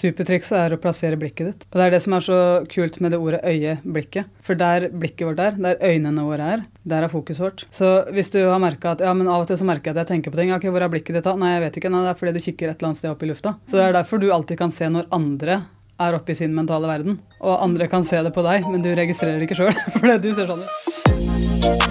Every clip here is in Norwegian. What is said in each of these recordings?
Supertrikset er å plassere blikket ditt. Og det er det som er så kult med det ordet øye, blikket. For der blikket vårt er, der øynene våre er, der er fokuset vårt. Så hvis du har merka at ja, men av og til så merker jeg at jeg tenker på ting. Ok, hvor er blikket ditt da? Nei, jeg vet ikke. Nei, det er fordi det kikker et eller annet sted opp i lufta. Så det er derfor du alltid kan se når andre er oppe i sin mentale verden. Og andre kan se det på deg, men du registrerer det ikke sjøl. Fordi du ser sånn ut.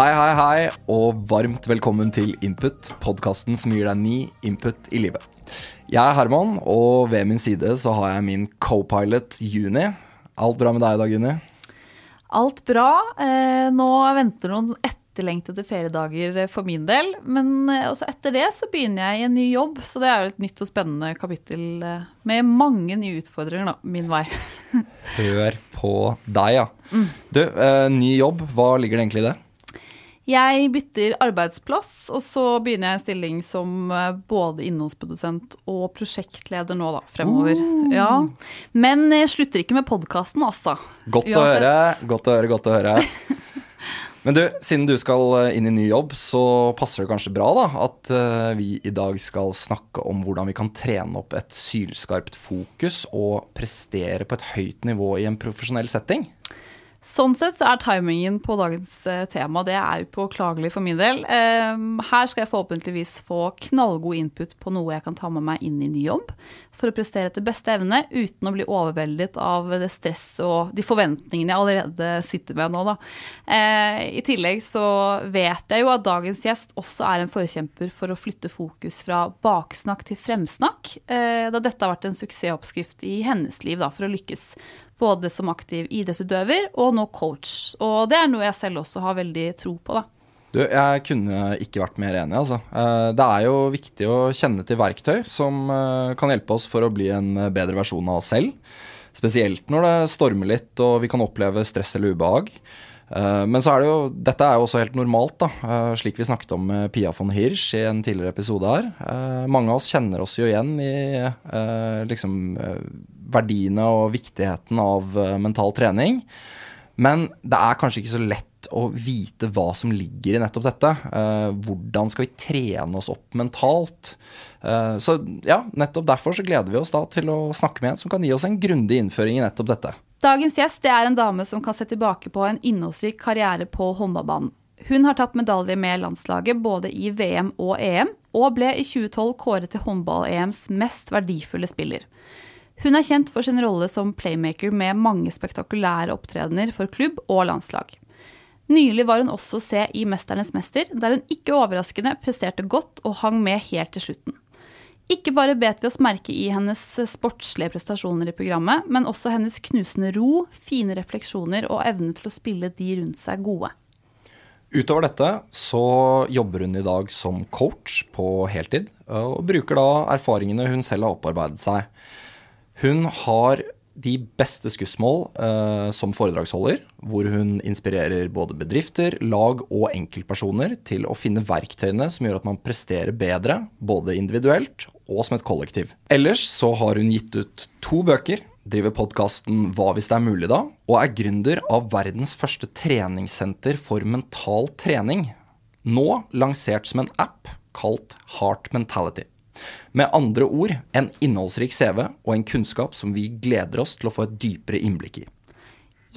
Hei, hei, hei, og varmt velkommen til Input, podkasten som gir deg ny input i livet. Jeg er Herman, og ved min side så har jeg min co-pilot Juni. Alt bra med deg i dag, Juni? Alt bra. Eh, nå venter noen etterlengtede feriedager for min del. Men eh, også etter det så begynner jeg i en ny jobb, så det er jo et nytt og spennende kapittel eh, med mange nye utfordringer da, min vei. Hør på deg, ja. Du, eh, ny jobb, hva ligger det egentlig i det? Jeg bytter arbeidsplass, og så begynner jeg en stilling som eh, både innholdsprodusent og prosjektleder nå, da, fremover. Ja. Men jeg slutter ikke med podkasten, altså. Godt å høre, godt å høre, godt å høre. Men du, siden du skal eh, inn i ny jobb, så passer det kanskje bra da, at eh, vi i dag skal snakke om hvordan vi kan trene opp et sylskarpt fokus og prestere på et høyt nivå i en profesjonell setting. Sånn sett så er timingen på dagens eh, tema det er upåklagelig for min del. Eh, her skal jeg forhåpentligvis få knallgod input på noe jeg kan ta med meg inn i ny jobb, for å prestere etter beste evne uten å bli overveldet av det stresset og de forventningene jeg allerede sitter med nå. Da. Eh, I tillegg så vet jeg jo at dagens gjest også er en forkjemper for å flytte fokus fra baksnakk til fremsnakk, eh, da dette har vært en suksessoppskrift i hennes liv da, for å lykkes både som aktiv idrettsutøver og nå coach. Og det er noe jeg selv også har veldig tro på, da. Du, jeg kunne ikke vært mer enig, altså. Eh, Det er jo viktig å kjenne til verktøy som eh, kan hjelpe oss for å bli en bedre versjon av oss selv. Spesielt når det stormer litt og vi kan oppleve stress eller ubehag. Eh, Men så er det jo, dette er jo også helt normalt, da, eh, slik vi snakket om med Pia von Hirsch i en tidligere episode her. Eh, Mange av oss kjenner oss jo igjen i liksom verdiene og viktigheten av mental trening. Men det er kanskje ikke så lett å vite hva som ligger i nettopp dette. Hvordan skal vi trene oss opp mentalt? Så ja, nettopp derfor så gleder vi oss da til å snakke med en som kan gi oss en grundig innføring i nettopp dette. Dagens gjest er en dame som kan se tilbake på en innholdsrik karriere på håndballbanen. Hun har tatt medalje med landslaget både i VM og EM, og ble i 2012 kåret til håndball-EMs mest verdifulle spiller. Hun er kjent for sin rolle som playmaker med mange spektakulære opptredener for klubb og landslag. Nylig var hun også se i 'Mesternes mester', der hun ikke overraskende presterte godt og hang med helt til slutten. Ikke bare bet vi oss merke i hennes sportslige prestasjoner i programmet, men også hennes knusende ro, fine refleksjoner og evne til å spille de rundt seg gode. Utover dette så jobber hun i dag som coach på heltid, og bruker da erfaringene hun selv har opparbeidet seg. Hun har de beste skussmål eh, som foredragsholder, hvor hun inspirerer både bedrifter, lag og enkeltpersoner til å finne verktøyene som gjør at man presterer bedre, både individuelt og som et kollektiv. Ellers så har hun gitt ut to bøker, driver podkasten Hva hvis det er mulig da, og er gründer av verdens første treningssenter for mental trening. Nå lansert som en app kalt Heart Mentality. Med andre ord en innholdsrik CV og en kunnskap som vi gleder oss til å få et dypere innblikk i.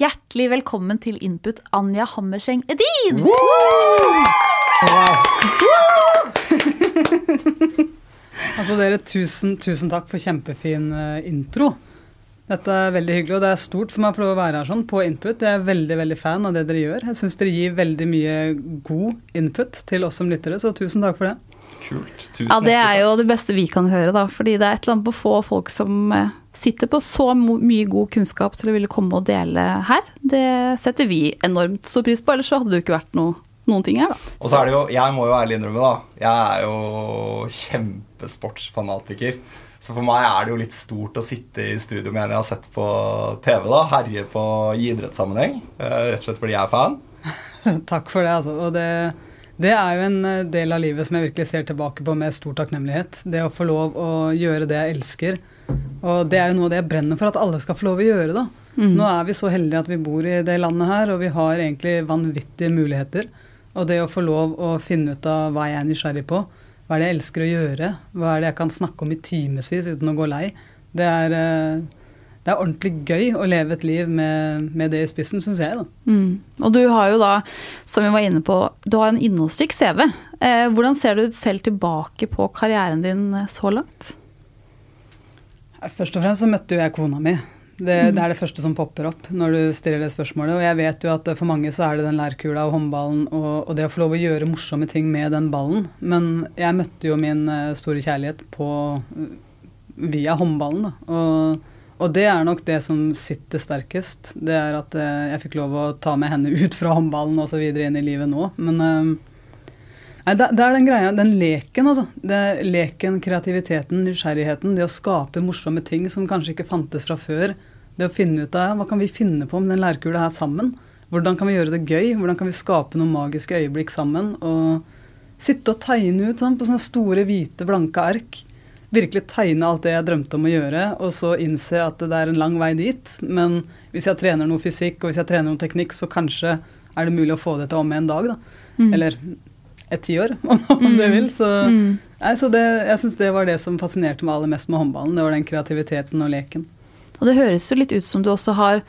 Hjertelig velkommen til Input, Anja Hammerseng Edin! Altså dere, tusen, tusen takk for kjempefin eh, intro. Dette er veldig hyggelig, og det er stort for meg å få lov å være her sånn på input. Jeg er veldig veldig fan av det dere gjør. Jeg syns dere gir veldig mye god input til oss som lyttere, så tusen takk for det. Kult. Tusen Ja, det er jo det beste vi kan høre, da. Fordi det er et eller annet på få folk som eh, sitter på så mye god kunnskap til å ville komme og dele her. Det setter vi enormt stor pris på, ellers så hadde det jo ikke vært noe, noen ting her, da. Og så er det jo, jeg må jo ærlig innrømme, da. Jeg er jo kjempesportsfanatiker. Så for meg er det jo litt stort å sitte i studio med en jeg har sett på TV, da. Herje på i idrettssammenheng. eh, Rett og slett fordi jeg er fan. Takk for det, altså. Og det, det er jo en eh, del av livet som jeg virkelig ser tilbake på med stor takknemlighet. Det å få lov å gjøre det jeg elsker. Og det er jo noe av det jeg brenner for at alle skal få lov å gjøre, da. Nå er vi så heldige at vi bor i det landet her, og vi har egentlig vanvittige muligheter. Og det å få lov å finne ut av hva jeg er nysgjerrig på, hva er det jeg elsker å gjøre, hva er det jeg kan snakke om i timevis uten å gå lei, det er, eh, det er ordentlig gøy å leve et liv med, med det i spissen, syns jeg, da. Mm. Og du har jo da, som vi var inne på, du har en innholdsrik CV. Eh, hvordan ser du selv tilbake på karrieren din eh, så langt? Først og fremst så møtte jo jeg kona mi. Det, det er det første som popper opp når du stiller det spørsmålet. Og jeg vet jo at for mange så er det den lærkula og håndballen og, og det å få lov å gjøre morsomme ting med den ballen. Men jeg møtte jo min eh, store kjærlighet på via håndballen, da. Og, og det er nok det som sitter sterkest. Det er at eh, jeg fikk lov å ta med henne ut fra håndballen og så videre inn i livet nå. Men eh, Nei, det, det er den greia, den leken, altså. Det, leken, kreativiteten, nysgjerrigheten. Det å skape morsomme ting som kanskje ikke fantes fra før. Det å finne ut av hva kan vi finne på med den lærkula her sammen. Hvordan kan vi gjøre det gøy? Hvordan kan vi skape noen magiske øyeblikk sammen? Og sitte og tegne ut sånn, på sånne store, hvite, blanke ark. Virkelig tegne alt det jeg drømte om å gjøre, og så innse at det er en lang vei dit. Men hvis jeg trener noe fysikk, og hvis jeg trener noe teknikk, så kanskje er det mulig å få det til om en dag, da. Eller et tiår, om du vil. Så, nei, så det, jeg syns det var det som fascinerte meg aller mest med håndballen. Det var den kreativiteten og leken. Og det høres jo litt ut som du også har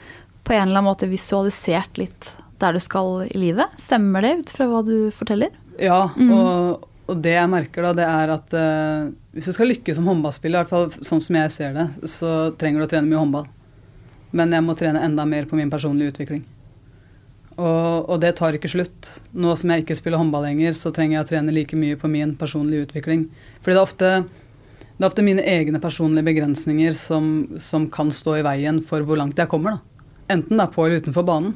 på en eller annen måte visualisert litt der du skal i livet. Stemmer det ut fra hva du forteller? Ja, og, og det jeg merker da, det er at uh, hvis du skal lykkes som håndballspiller, i hvert fall sånn som jeg ser det, så trenger du å trene mye håndball. Men jeg må trene enda mer på min personlige utvikling. Og, og det tar ikke slutt. Nå som jeg ikke spiller håndball lenger, så trenger jeg å trene like mye på min personlige utvikling. Fordi det er ofte, det er ofte mine egne personlige begrensninger som, som kan stå i veien for hvor langt jeg kommer. da. Enten det er på eller utenfor banen.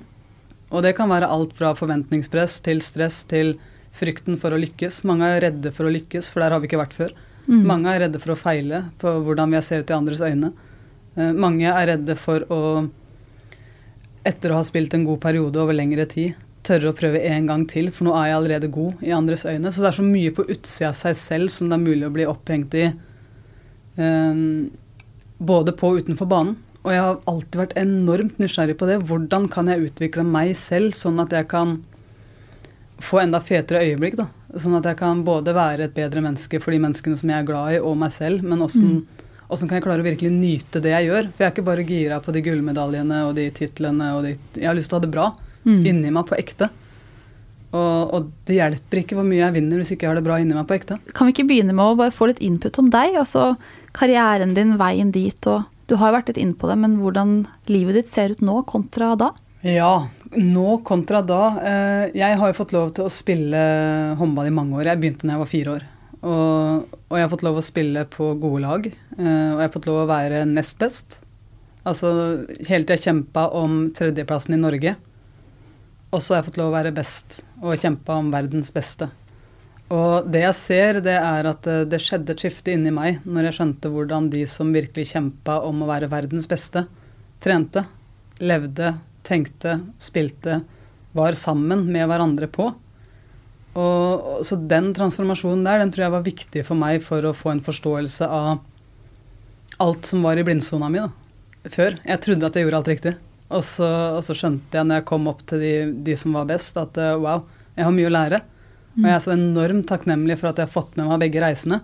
Og det kan være alt fra forventningspress til stress til frykten for å lykkes. Mange er redde for å lykkes, for der har vi ikke vært før. Mange er redde for å feile på hvordan vi ser ut i andres øyne. Eh, mange er redde for å, etter å ha spilt en god periode over lengre tid, tørre å prøve en gang til, for nå er jeg allerede god i andres øyne. Så det er så mye på utsida av seg selv som det er mulig å bli opphengt i, Um, både på og utenfor banen. Og jeg har alltid vært enormt nysgjerrig på det. Hvordan kan jeg utvikle meg selv sånn at jeg kan få enda fetere øyeblikk, da. Sånn at jeg kan både være et bedre menneske for de menneskene som jeg er glad i, og meg selv, men åssen kan jeg klare å virkelig nyte det jeg gjør? For jeg er ikke bare gira på de gullmedaljene og de titlene og de Jeg har lyst til å ha det bra inni meg på ekte. Og, og det hjelper ikke hvor mye jeg vinner hvis ikke jeg har det bra inni meg på ekte. Kan vi ikke begynne med å bare få litt input om deg? Altså karrieren din, veien dit, og du har jo vært litt inne på det, men hvordan livet ditt ser ut nå kontra da? Ja, nå kontra da. Eh, jeg har jo fått lov til å spille håndball i mange år. Jeg begynte da jeg var fire år. Og, og jeg har fått lov å spille på gode lag. eh, og jeg har fått lov å være nest best. Altså hele tida kjempa om tredjeplassen i Norge. Og så har jeg fått lov å være best og kjempa om verdens beste. Og det jeg ser, det er at eh, det skjedde et skifte inni meg når jeg skjønte hvordan de som virkelig kjempa om å være verdens beste, trente, levde, tenkte, spilte, var sammen med hverandre på. Og, så den transformasjonen der, den tror jeg var viktig for meg for å få en forståelse av alt som var i blindsona mi da, før. Jeg trodde at jeg gjorde alt riktig. Og så, og så skjønte jeg når jeg kom opp til de, de som var best, at eh, wow, jeg har mye å lære. Og jeg er så enormt takknemlig for at jeg har fått med meg begge reisene.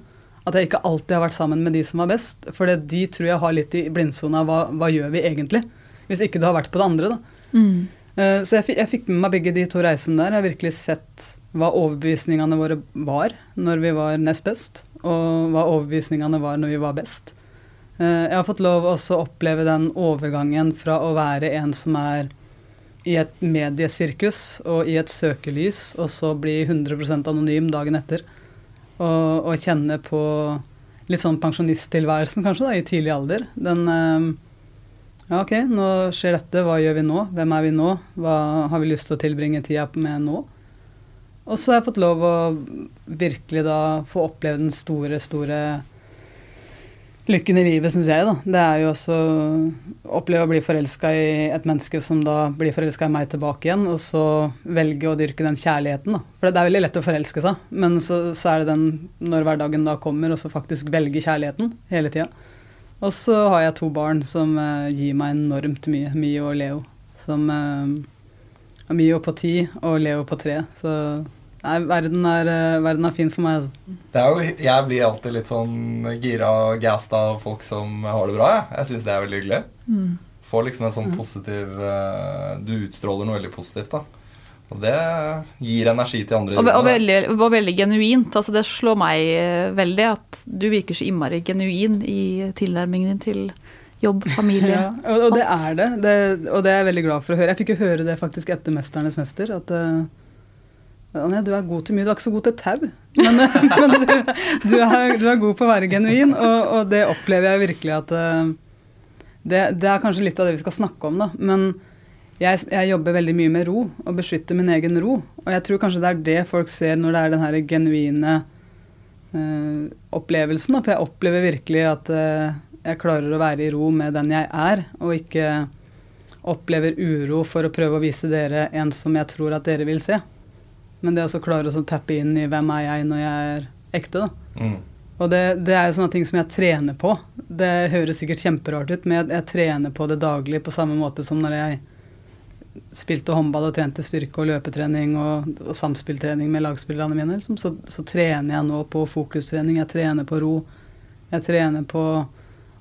At jeg ikke alltid har vært sammen med de som var best. For de tror jeg har litt i blindsona hva, hva gjør vi egentlig? Hvis ikke du har vært på det andre, da. Eh, Så jeg, jeg fikk med meg begge de to reisene der. Jeg har virkelig sett hva overbevisningene våre var når vi var nest best, og hva overbevisningene var når vi var best. Eh, Jeg har fått lov også å oppleve den overgangen fra å være en som er i et mediesirkus og i et søkelys, og så bli 100% anonym dagen etter. Og, og kjenne på litt sånn pensjonisttilværelsen, kanskje, da, i tidlig alder. Den eh, Ja, OK, nå skjer dette. Hva gjør vi nå? Hvem er vi nå? Hva har vi lyst til å tilbringe tida med nå? Og så har jeg fått lov å virkelig da få oppleve den store, store lykken i livet, syns jeg, da. Det er jo også å oppleve å bli forelska i et menneske som da blir forelska i meg tilbake igjen, og så velge å dyrke den kjærligheten, da. For det er veldig lett å forelske seg, men så, så er det den når hverdagen da kommer, og så faktisk velge kjærligheten hele tida. Og så har jeg to barn som uh, gir meg enormt mye. Mio og Leo. Som uh, Mio på ti og Leo på tre. Så Nei, verden er, uh, verden er, fin for meg, altså. Det er jo, jeg blir alltid litt sånn gira og gassed av folk som har det bra. Jeg, jeg syns det er veldig hyggelig. Mm. Får liksom en sånn mm. positiv uh, Du utstråler noe veldig positivt, da. Og det gir energi til andre. Og, og, veldig, og veldig, genuint. altså Det slår meg eh, veldig at du virker så innmari genuin i tilnærmingen din til jobb, familie. ja, og, og det er det. det. Og det er jeg veldig glad for å høre. Jeg fikk jo høre det faktisk etter 'Mesternes mester'. at uh, Anja, du er god til mye. Du er ikke så god til tau, men, men du, du, er, du, er, god på å være genuin, og, og det opplever jeg virkelig at uh, det, det, er kanskje litt av det vi skal snakke om, da. Men jeg, jeg, jobber veldig mye med ro, og beskytter min egen ro. Og jeg tror kanskje det er det folk ser når det er den her genuine uh, opplevelsen. Da. For jeg opplever virkelig at uh, jeg klarer å være i ro med den jeg er, og ikke opplever uro for å prøve å vise dere en som jeg tror at dere vil se. Men det å klare å tappe inn i hvem er jeg når jeg er ekte, da. Mm. Og det, det, er jo sånne ting som jeg trener på. Det høres sikkert kjemperart ut, men jeg, jeg, trener på det daglig på samme måte som når jeg spilte håndball og trente styrke og løpetrening og, og samspilltrening med lagspillerne mine. Liksom. Så, så, trener jeg nå på fokustrening, jeg trener på ro. Jeg trener på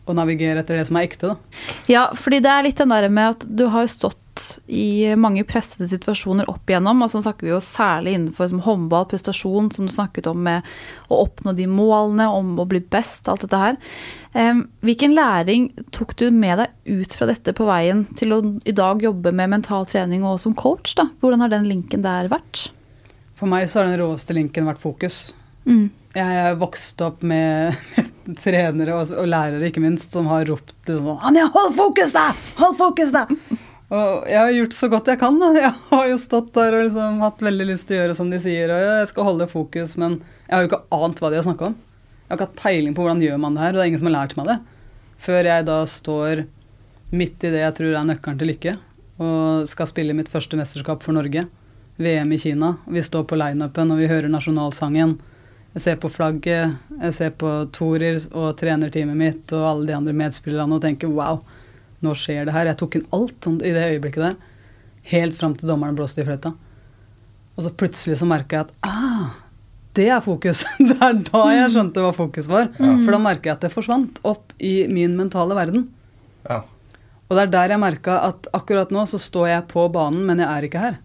å navigere etter det som er ekte, da. Ja, fordi det er litt den der med at du har stått i mange pressede situasjoner opp igjennom. og så snakker vi jo særlig innenfor som håndball, prestasjon, som du snakket om med å oppnå de målene, om å bli best, alt dette her. Hvilken læring tok du med deg ut fra dette på veien til å i dag jobbe med mental trening og som coach? da? Hvordan har den linken der vært? For meg så har den råeste linken vært fokus. Mm. Jeg vokste opp med trenere og, og, lærere, ikke minst, som har ropt sånn 'Anja, hold fokus, da! Hold fokus, da!' Og jeg har gjort så godt jeg kan. Da. Jeg har jo stått der og liksom hatt veldig lyst til å gjøre som de sier, og jeg skal holde fokus, men jeg har jo ikke ant hva de har snakka om. Jeg har ikke hatt peiling på hvordan gjør man det her, og det er ingen som har lært meg det. Før jeg da står midt i det jeg tror er nøkkelen til lykke, og skal spille mitt første mesterskap for Norge. VM i Kina. Vi står på lineupen og vi hører nasjonalsangen. Jeg ser på flagget, jeg ser på Torer og trenerteamet mitt og alle de andre medspillerne og tenker wow nå skjer det her. Jeg tok inn alt sånn, i det øyeblikket der. Helt fram til dommeren blåste i fløyta. Og så plutselig så merka jeg at ah, det er fokus. det er da jeg mm. skjønte hva fokus var. Ja. For da merka jeg at det forsvant opp i min mentale verden. Ja. Og det er der jeg merka at akkurat nå så står jeg på banen, men jeg er ikke her.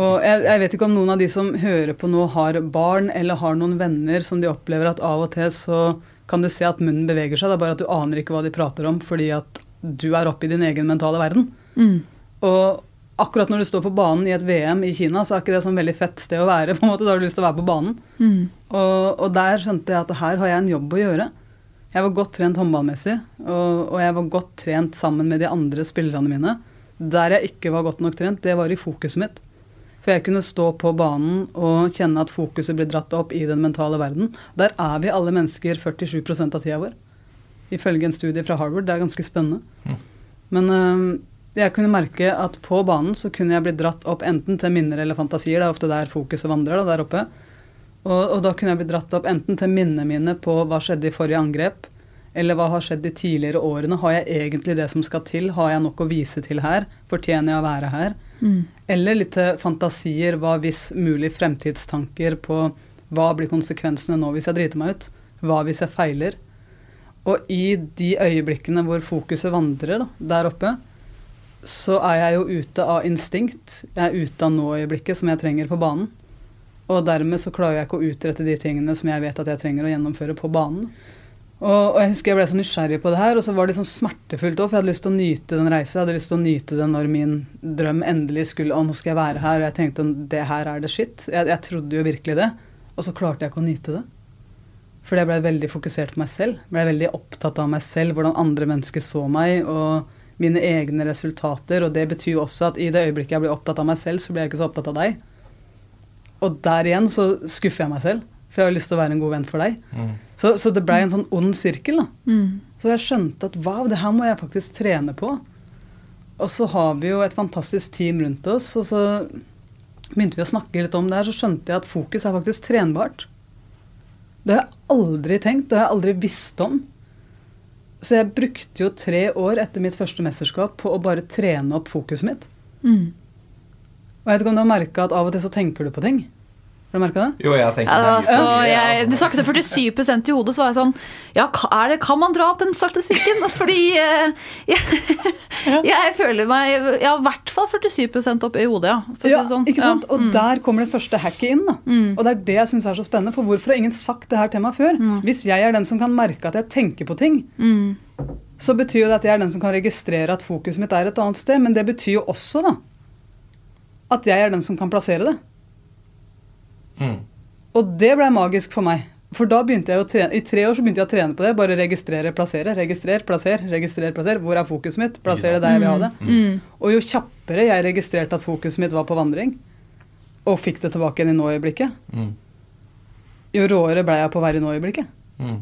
Og jeg, jeg, vet ikke om noen av de som hører på nå, har barn eller har noen venner som de opplever at av og til så kan du se at munnen beveger seg. Det er bare at du aner ikke hva de prater om fordi at du er oppe i din egen mentale verden. Mm. Og akkurat når du står på banen i et VM i Kina, så er ikke det sånn veldig fett sted å være. på en måte, Da har du lyst til å være på banen. Mm. Og, og, der skjønte jeg at her har jeg en jobb å gjøre. Jeg var godt trent håndballmessig, og, og jeg var godt trent sammen med de andre spillerne mine. Der jeg ikke var godt nok trent, det var i fokuset mitt. For jeg kunne stå på banen og kjenne at fokuset blir dratt opp i den mentale verden. Der er vi alle mennesker 47% av tida vår. Ifølge en studie fra Harvard. Det er ganske spennende. Mm. Men øh, jeg kunne merke at på banen så kunne jeg bli dratt opp enten til minner eller fantasier. Det er ofte der fokuset vandrer, da, der oppe. Og, og, da kunne jeg bli dratt opp enten til minnene mine på hva skjedde i forrige angrep, eller hva har skjedd de tidligere årene. Har jeg egentlig det som skal til? Har jeg nok å vise til her? Fortjener jeg å være her? Mm. Eller litt fantasier, hva hvis mulig fremtidstanker på hva blir konsekvensene nå hvis jeg driter meg ut? Hva hvis jeg feiler? Og i de øyeblikkene hvor fokuset vandrer da, der oppe, så er jeg jo ute av instinkt. Jeg er ute av nå-øyeblikket som jeg trenger på banen. Og dermed så klarer jeg ikke å utrette de tingene som jeg vet at jeg trenger å gjennomføre på banen. Og, og, jeg husker jeg ble så nysgjerrig på det her, og så var det sånn smertefullt òg, for jeg hadde lyst til å nyte den reisen. Jeg hadde lyst til å nyte det når min drøm endelig skulle Å, nå skal jeg være her. Og jeg tenkte det her er det shit. Jeg, jeg trodde jo virkelig det. Og så klarte jeg ikke å nyte det. Fordi jeg ble veldig fokusert på meg selv. Ble veldig opptatt av meg selv, hvordan andre mennesker så meg, og mine egne resultater. Og det betyr jo også at i det øyeblikket jeg blir opptatt av meg selv, så blir jeg ikke så opptatt av deg. Og der igjen så skuffer jeg meg selv, for jeg har lyst til å være en god venn for deg. Mm. Så, så det blei en sånn ond sirkel, da. Mm. Så jeg skjønte at wow, det her må jeg faktisk trene på. Og så har vi jo et fantastisk team rundt oss, og så begynte vi å snakke litt om det her, så skjønte jeg at fokus er faktisk trenbart. Det har jeg aldri tenkt, det har jeg aldri visst om. Så jeg brukte jo tre år etter mitt første mesterskap på å bare trene opp fokuset mitt. Mm. Og jeg vet ikke om du har merka at av og til så tenker du på ting. Har du merka det? Jo, jeg tenker Ja, altså, mye, jeg, altså. du snakket 47% i hodet, så var jeg sånn Ja, er det, kan man dra opp den statistikken? Fordi eh, jeg, jeg føler meg Ja, i hvert fall 47% opp i hodet, ja. For å si det sånn. ikke sant? Ja. Og Mm. der kommer det første hacket inn. da. Og det er det jeg syns er så spennende. For hvorfor har ingen sagt det her meg før? Hvis jeg er den som kan merke at jeg tenker på ting, Mm. så betyr jo det at jeg er den som kan registrere at fokuset mitt er et annet sted. Men det betyr jo også da at jeg er den som kan plassere det. Mm. Og det ble magisk for meg. For da begynte jeg å trene, I tre år så begynte jeg å trene på det. Bare registrere, plassere. Registrer, plasser, registrer, plasser. Hvor er fokuset mitt? Plasser det der jeg vil ha det. Mm. Og jo kjappere jeg registrerte at fokuset mitt var på vandring, og fikk det tilbake igjen i nå-øyeblikket, Mm. jo råere ble jeg på å være i nå-øyeblikket. Mm.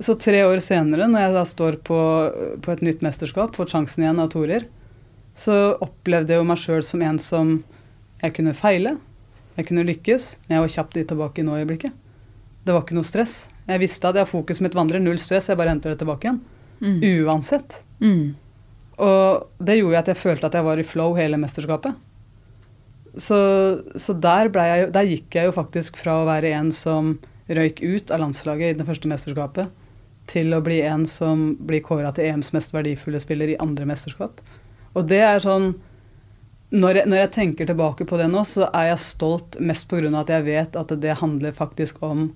Så tre år senere, når jeg da står på, på et nytt mesterskap, får sjansen igjen av torer, så opplevde jeg jo meg sjøl som en som jeg kunne feile, jeg kunne lykkes, men jeg var kjapt litt tilbake i nå-øyeblikket. Det var ikke noe stress. Jeg visste at jeg fokuset mitt vandrer, null stress, jeg bare henter det tilbake igjen. Mm. Uansett. Mm. Og det gjorde at jeg følte at jeg var i flow hele mesterskapet. Så, så der, jeg, der gikk jeg jo faktisk fra å være en som røyk ut av landslaget i det første mesterskapet, til å bli en som blir kåra til EMs mest verdifulle spiller i andre mesterskap. Og det er sånn når jeg, når jeg tenker tilbake på det nå, så er jeg stolt mest pga. at jeg vet at det handler faktisk om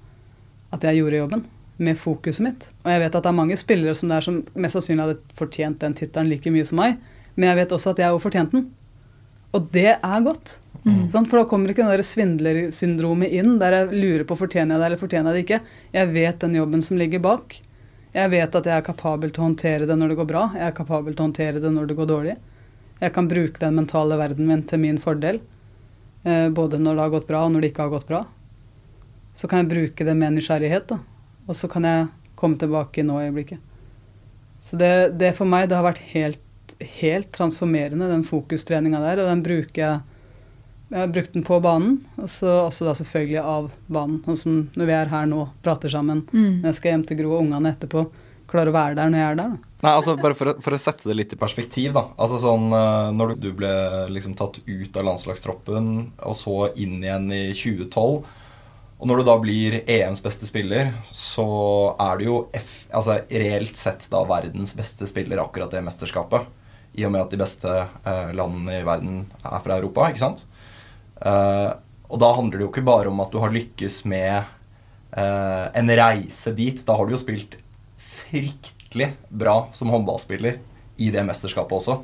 at jeg gjorde jobben med fokuset mitt. Og jeg vet at det er mange spillere som, det er som mest sannsynlig hadde fortjent den tittelen like mye som meg, men jeg vet også at jeg òg fortjente den. Og det er godt. Sant? For da kommer ikke det svindlersyndromet inn, der jeg lurer på fortjener jeg det eller fortjener jeg det ikke. Jeg vet den jobben som ligger bak. Jeg vet at jeg er kapabel til å håndtere det når det går bra. Jeg er kapabel til å håndtere det når det går dårlig. Jeg kan bruke den mentale verden min til min fordel. Eh, både når det har gått bra, og når det ikke har gått bra. Så kan jeg bruke det med nysgjerrighet, da. Og så kan jeg komme tilbake i nå-øyeblikket. Så det, det for meg, det har vært helt, helt transformerende, den fokustreninga der. Og den bruker jeg Jeg har brukt den på banen, og så også da selvfølgelig av banen. Sånn som når vi er her nå, prater sammen. Mm. Når jeg skal hjem til Gro og ungene etterpå. Klarer å være der når jeg er der, da. Nei, altså Bare for å, for å sette det litt i perspektiv, da. Altså sånn eh, Når du, ble liksom tatt ut av landslagstroppen, og så inn igjen i 2012 Og når du da blir EMs beste spiller, så er du jo F, altså reelt sett da verdens beste spiller akkurat det mesterskapet. I og med at de beste eh, landene i verden er fra Europa, ikke sant? Eh, og da handler det jo ikke bare om at du har lykkes med eh, en reise dit. Da har du jo spilt fryktelig bra som håndballspiller i det mesterskapet også.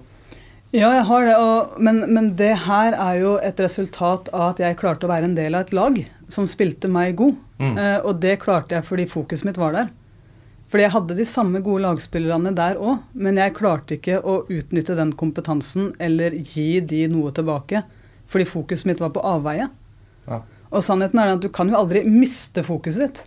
Ja, jeg har det, og, men, men det her er jo et resultat av at jeg klarte å være en del av et lag som spilte meg god. Mm. Eh, og det klarte jeg fordi fokuset mitt var der. Fordi jeg hadde de samme gode lagspillerne der òg, men jeg klarte ikke å utnytte den kompetansen eller gi de noe tilbake, fordi fokuset mitt var på avveie. Ja. Og sannheten er at du kan jo aldri miste fokuset ditt.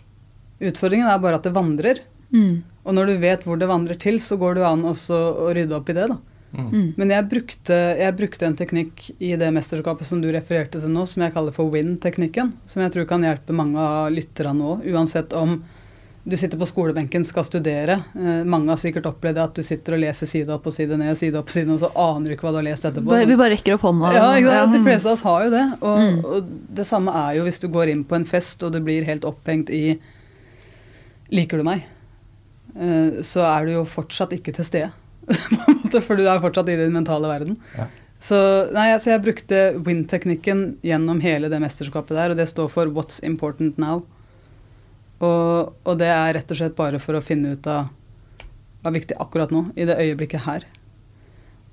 Utfordringen er bare at det vandrer. Mm. Og når du vet hvor det vandrer til, så går det jo an også å rydde opp i det, da. Mm. Men jeg brukte, jeg brukte en teknikk i det mesterskapet som du refererte til nå, som jeg kaller for win-teknikken. Som jeg tror kan hjelpe mange av lytterne òg, uansett om du sitter på skolebenken, skal studere. Eh, mange har sikkert opplevd at du sitter og leser side opp og side ned, side opp og side ned, og så aner du ikke hva du har lest etterpå. Bare, vi bare rekker opp hånda. Ja, ikke sant? De fleste av oss har jo det. Og, Mm. og det samme er jo hvis du går inn på en fest og du blir helt opphengt i Liker du meg? Eh, så er du jo fortsatt ikke til stede. For du er fortsatt i din mentale verden. Ja. Så, nei, så, jeg brukte win-teknikken gjennom hele det mesterskapet der, og det står for 'what's important now'. Og, og det er rett og slett bare for å finne ut av hva er viktig akkurat nå, i det øyeblikket her.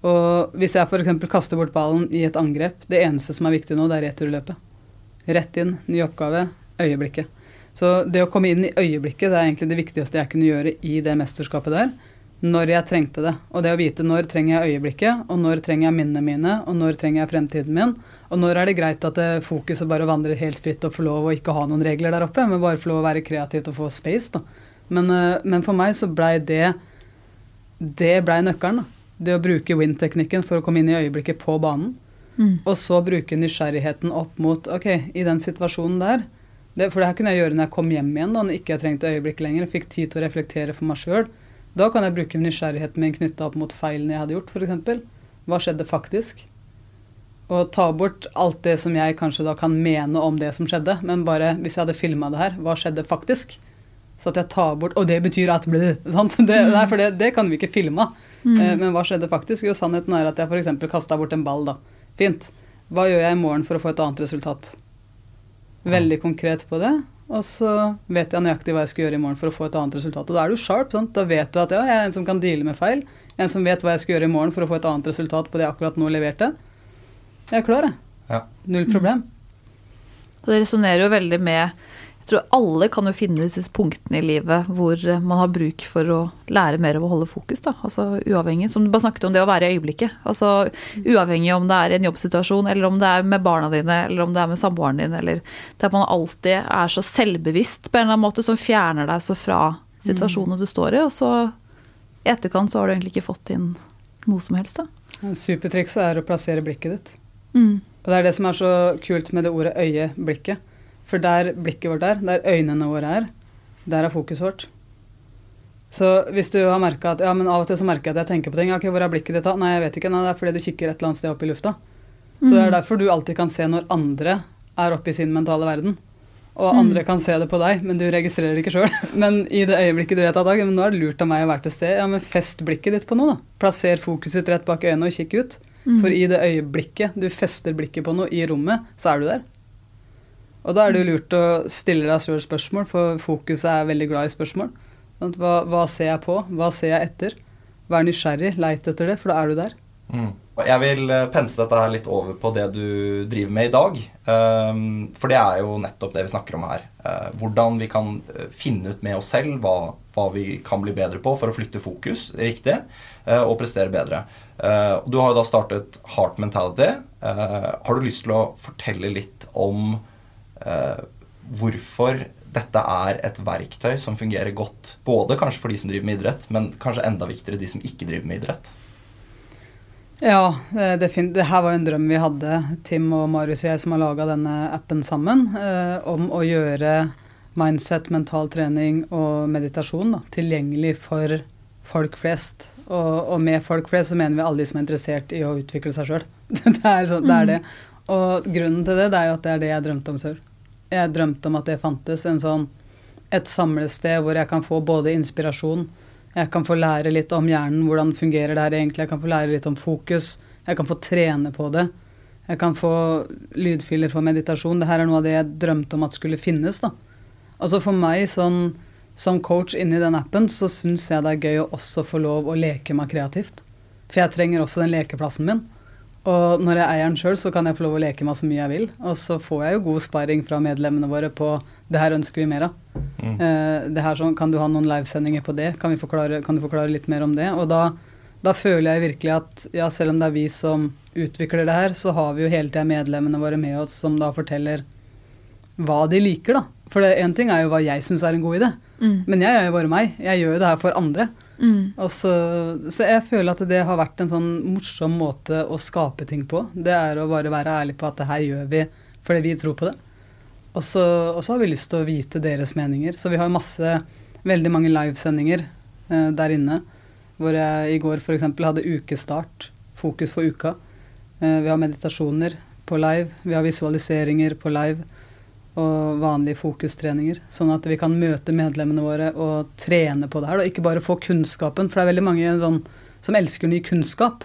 Og hvis jeg f.eks. kaster bort ballen i et angrep, det eneste som er viktig nå, det er returløpet. Rett inn, ny oppgave, øyeblikket. Så det å komme inn i øyeblikket det er egentlig det viktigste jeg kunne gjøre i det mesterskapet der. Når jeg trengte det. Og det å vite når trenger jeg øyeblikket, og når trenger jeg minnene mine, og når trenger jeg fremtiden min. Og når er det greit at det fokuset bare vandrer helt fritt og får lov å ikke ha noen regler der oppe, men bare få lov å være kreativt og få space, da. Men, eh, men for meg så blei det Det blei nøkkelen, da. Det å bruke win-teknikken for å komme inn i øyeblikket på banen. Mm. Og så bruke nysgjerrigheten opp mot OK, i den situasjonen der det, For det her kunne jeg gjøre når jeg kom hjem igjen, da når ikke jeg trengte øyeblikket lenger. Jeg fikk tid til å reflektere for meg sjøl. Da kan jeg bruke nysgjerrigheten min knytta opp mot feilene jeg hadde gjort, f.eks. Hva skjedde faktisk? Og ta bort alt det som jeg kanskje da kan mene om det som skjedde, men bare hvis jeg hadde filma det her, hva skjedde faktisk? Så at jeg tar bort Og det betyr at ble, sant? Det, nei, for det, det kan vi ikke filme. Eh, men hva skjedde faktisk? Jo, sannheten er at jeg f.eks. kasta bort en ball, da. Fint. Hva gjør jeg i morgen for å få et annet resultat? Veldig konkret på det. Og så vet jeg nøyaktig hva jeg skal gjøre i morgen for å få et annet resultat. Og da er du sharp. Sant? Da vet du at ja, jeg er en som kan deale med feil. En som vet hva jeg skal gjøre i morgen for å få et annet resultat på det jeg akkurat nå leverte. Jeg er klar, jeg. Ja. Null problem. Og det resonnerer jo veldig med Jeg tror alle kan jo finne disse punktene i livet hvor eh, man har bruk for å lære mer av å holde fokus. da, altså Uavhengig, som du bare snakket om det å være i øyeblikket. altså Uavhengig om det er i en jobbsituasjon, eller om det er med barna dine, eller om det er med samboeren din, eller det at man alltid er så selvbevisst på en eller annen måte som fjerner deg så fra situasjonen du står i, og så i etterkant så har du egentlig ikke fått inn noe som helst. da. Supertrikset er å plassere blikket ditt. Mm. Og det er det som er så kult med det ordet øye-blikket. For der blikket vårt er, der øynene våre er, der er fokuset vårt. Så hvis du har merka at ja, men av og til så merker jeg at jeg tenker på ting. Ok, hvor er blikket ditt da? Nei, jeg vet ikke. Nei, det er fordi det kikker et eller annet sted opp i lufta. Så det er derfor du alltid kan se når andre er oppe i sin mentale verden. Og andre kan se det på deg, men du registrerer det ikke sjøl. Men i det øyeblikket du vet at men nå er det lurt av meg å være til stede, ja, men fest blikket ditt på noe, da. Plasser fokuset ditt rett bak øynene og kikk ut. For i det øyeblikket du fester blikket på noe i rommet, så er du der. Og da er det jo lurt å stille deg sjøl spørsmål, for fokuset er veldig glad i spørsmål. Hva, hva ser jeg på? Hva ser jeg etter? Vær nysgjerrig, leit etter det, for da er du der. Mm. Jeg vil eh, pense dette her litt over på det du driver med i dag. Um, for det er jo nettopp det vi snakker om her. Uh, hvordan vi kan eh, finne ut med oss selv hva, hva vi kan bli bedre på for å flytte fokus riktig og prestere bedre. Du har jo da startet Heart Mentality. har du lyst til å fortelle litt om hvorfor dette er et verktøy som fungerer godt både kanskje for de som driver med idrett, men kanskje enda viktigere de som ikke driver med idrett? Ja, det, det, fin- det her var jo en drøm vi hadde, Tim og Marius og jeg som har laga denne appen sammen, eh, om å gjøre mindset, mental trening og meditasjon da, tilgjengelig for folk flest. Og, og med folk flest så mener vi alle de som er interessert i å utvikle seg sjøl. det, er sånn- det er det. Og grunnen til det, det er jo at det er det jeg drømte om selv. Jeg drømte om at det fantes en sånn, et samlested hvor jeg kan få både inspirasjon, jeg kan få lære litt om hjernen, hvordan fungerer det her egentlig. Jeg kan få lære litt om fokus. Jeg kan få trene på det. Jeg kan få lydfiler for meditasjon. Dette er noe av det jeg drømte om at skulle finnes. da. Altså For meg sånn, som coach inni den appen, så syns jeg det er gøy å også få lov å leke meg kreativt. For jeg trenger også den lekeplassen min. Og når jeg eier den sjøl, så kan jeg få lov å leke meg så mye jeg vil. Og så får jeg jo god sparring fra medlemmene våre på det her ønsker vi mer av. Mm. Eh, det her sånn, Kan du ha noen livesendinger på det? Kan, vi forklare, kan du forklare litt mer om det? Og da, da føler jeg virkelig at ja, selv om det er vi som utvikler det her, så har vi jo hele tida medlemmene våre med oss som da forteller hva de liker, da. For én ting er jo hva jeg syns er en god idé, Mm. men jeg er jo bare meg. Jeg gjør jo det her for andre. Mm. Og så, jeg føler at det har vært en sånn morsom måte å skape ting på. Det er å bare være ærlig på at det her gjør vi fordi vi tror på det. Og så har vi lyst til å vite deres meninger. Så vi har masse, veldig mange livesendinger eh, der inne. Hvor jeg i går f.eks. hadde ukestart, fokus for uka. Eh, vi har meditasjoner på live. Vi har visualiseringer på live. Og vanlige fokustreninger. Sånn at vi kan møte medlemmene våre og trene på det her. Og ikke bare få kunnskapen, for det er veldig mange sånn, som elsker ny kunnskap.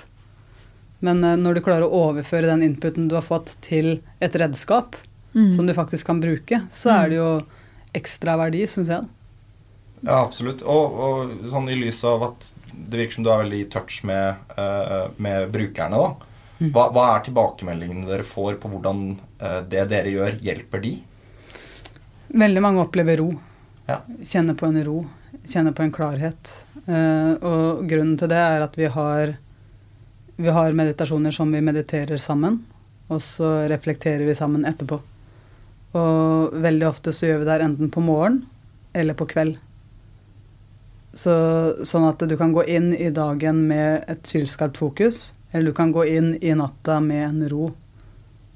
Men eh, når du klarer å overføre den inputen du har fått til et redskap, Mm. som du faktisk kan bruke, så er det jo ekstra verdi, syns jeg. Ja, absolutt. Og, og sånn i lys av at det virker som du er veldig i touch med, eh, med brukerne, da. Mm. Hva, hva er tilbakemeldingene dere får på hvordan eh, det dere gjør, hjelper de? Veldig mange opplever ro. Ja. Kjenner på en ro. Kjenner på en klarhet. Uh, og grunnen til det er at vi har, vi har meditasjoner som vi mediterer sammen, og så reflekterer vi sammen etterpå. Og veldig ofte så gjør vi det her enten på morgen eller på kveld. Så, sånn at du kan gå inn i dagen med et sylskarpt fokus, eller du kan gå inn i natta med en ro.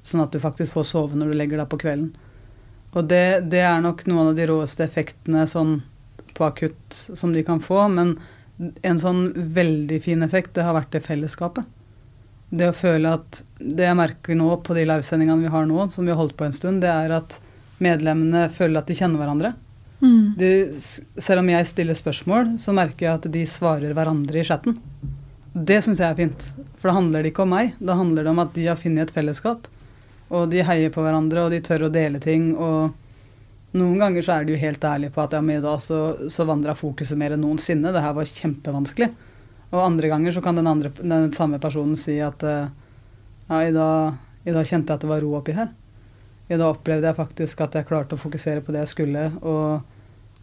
Sånn at du faktisk får sove når du legger deg på kvelden. Og det, det er nok noen av de råeste effektene sånn på akutt som de kan få. Men en sånn veldig fin effekt, det har vært det fellesskapet. Det å føle at Det jeg merker nå på de livesendingene vi har nå, som vi har holdt på en stund, det er at medlemmene føler at de kjenner hverandre. Mm. De, selv om jeg stiller spørsmål, så merker jeg at de svarer hverandre i chatten. Det syns jeg er fint. For da handler det ikke om meg. Da handler det om at de har funnet et fellesskap. Og de heier på hverandre, og de tør å dele ting. Og noen ganger så er de jo helt ærlige på at ja, men i dag så, så vandra fokuset mer enn noensinne. Det her var kjempevanskelig. Og andre ganger så kan den, andre, den samme personen si at eh, ja, i dag, i dag kjente jeg at det var ro oppi her. I dag opplevde jeg faktisk at jeg klarte å fokusere på det jeg skulle, og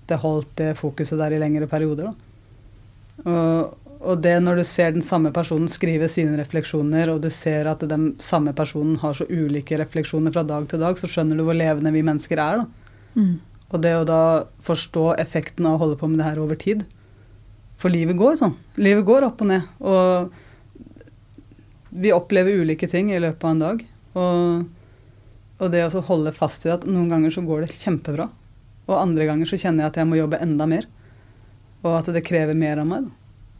det holdt det fokuset der i lengre perioder. Da. Og, og det når du ser den samme personen skrive sine refleksjoner, og du ser at den samme personen har så ulike refleksjoner fra dag til dag, så skjønner du hvor levende vi mennesker er. da. Mm. Og det å da forstå effekten av å holde på med det her over tid. For livet går sånn. Livet går opp og ned. Og vi opplever ulike ting i løpet av en dag. Og, og det å holde fast i at noen ganger så går det kjempebra. Og andre ganger så kjenner jeg at jeg må jobbe enda mer. Og at det krever mer av meg. Da.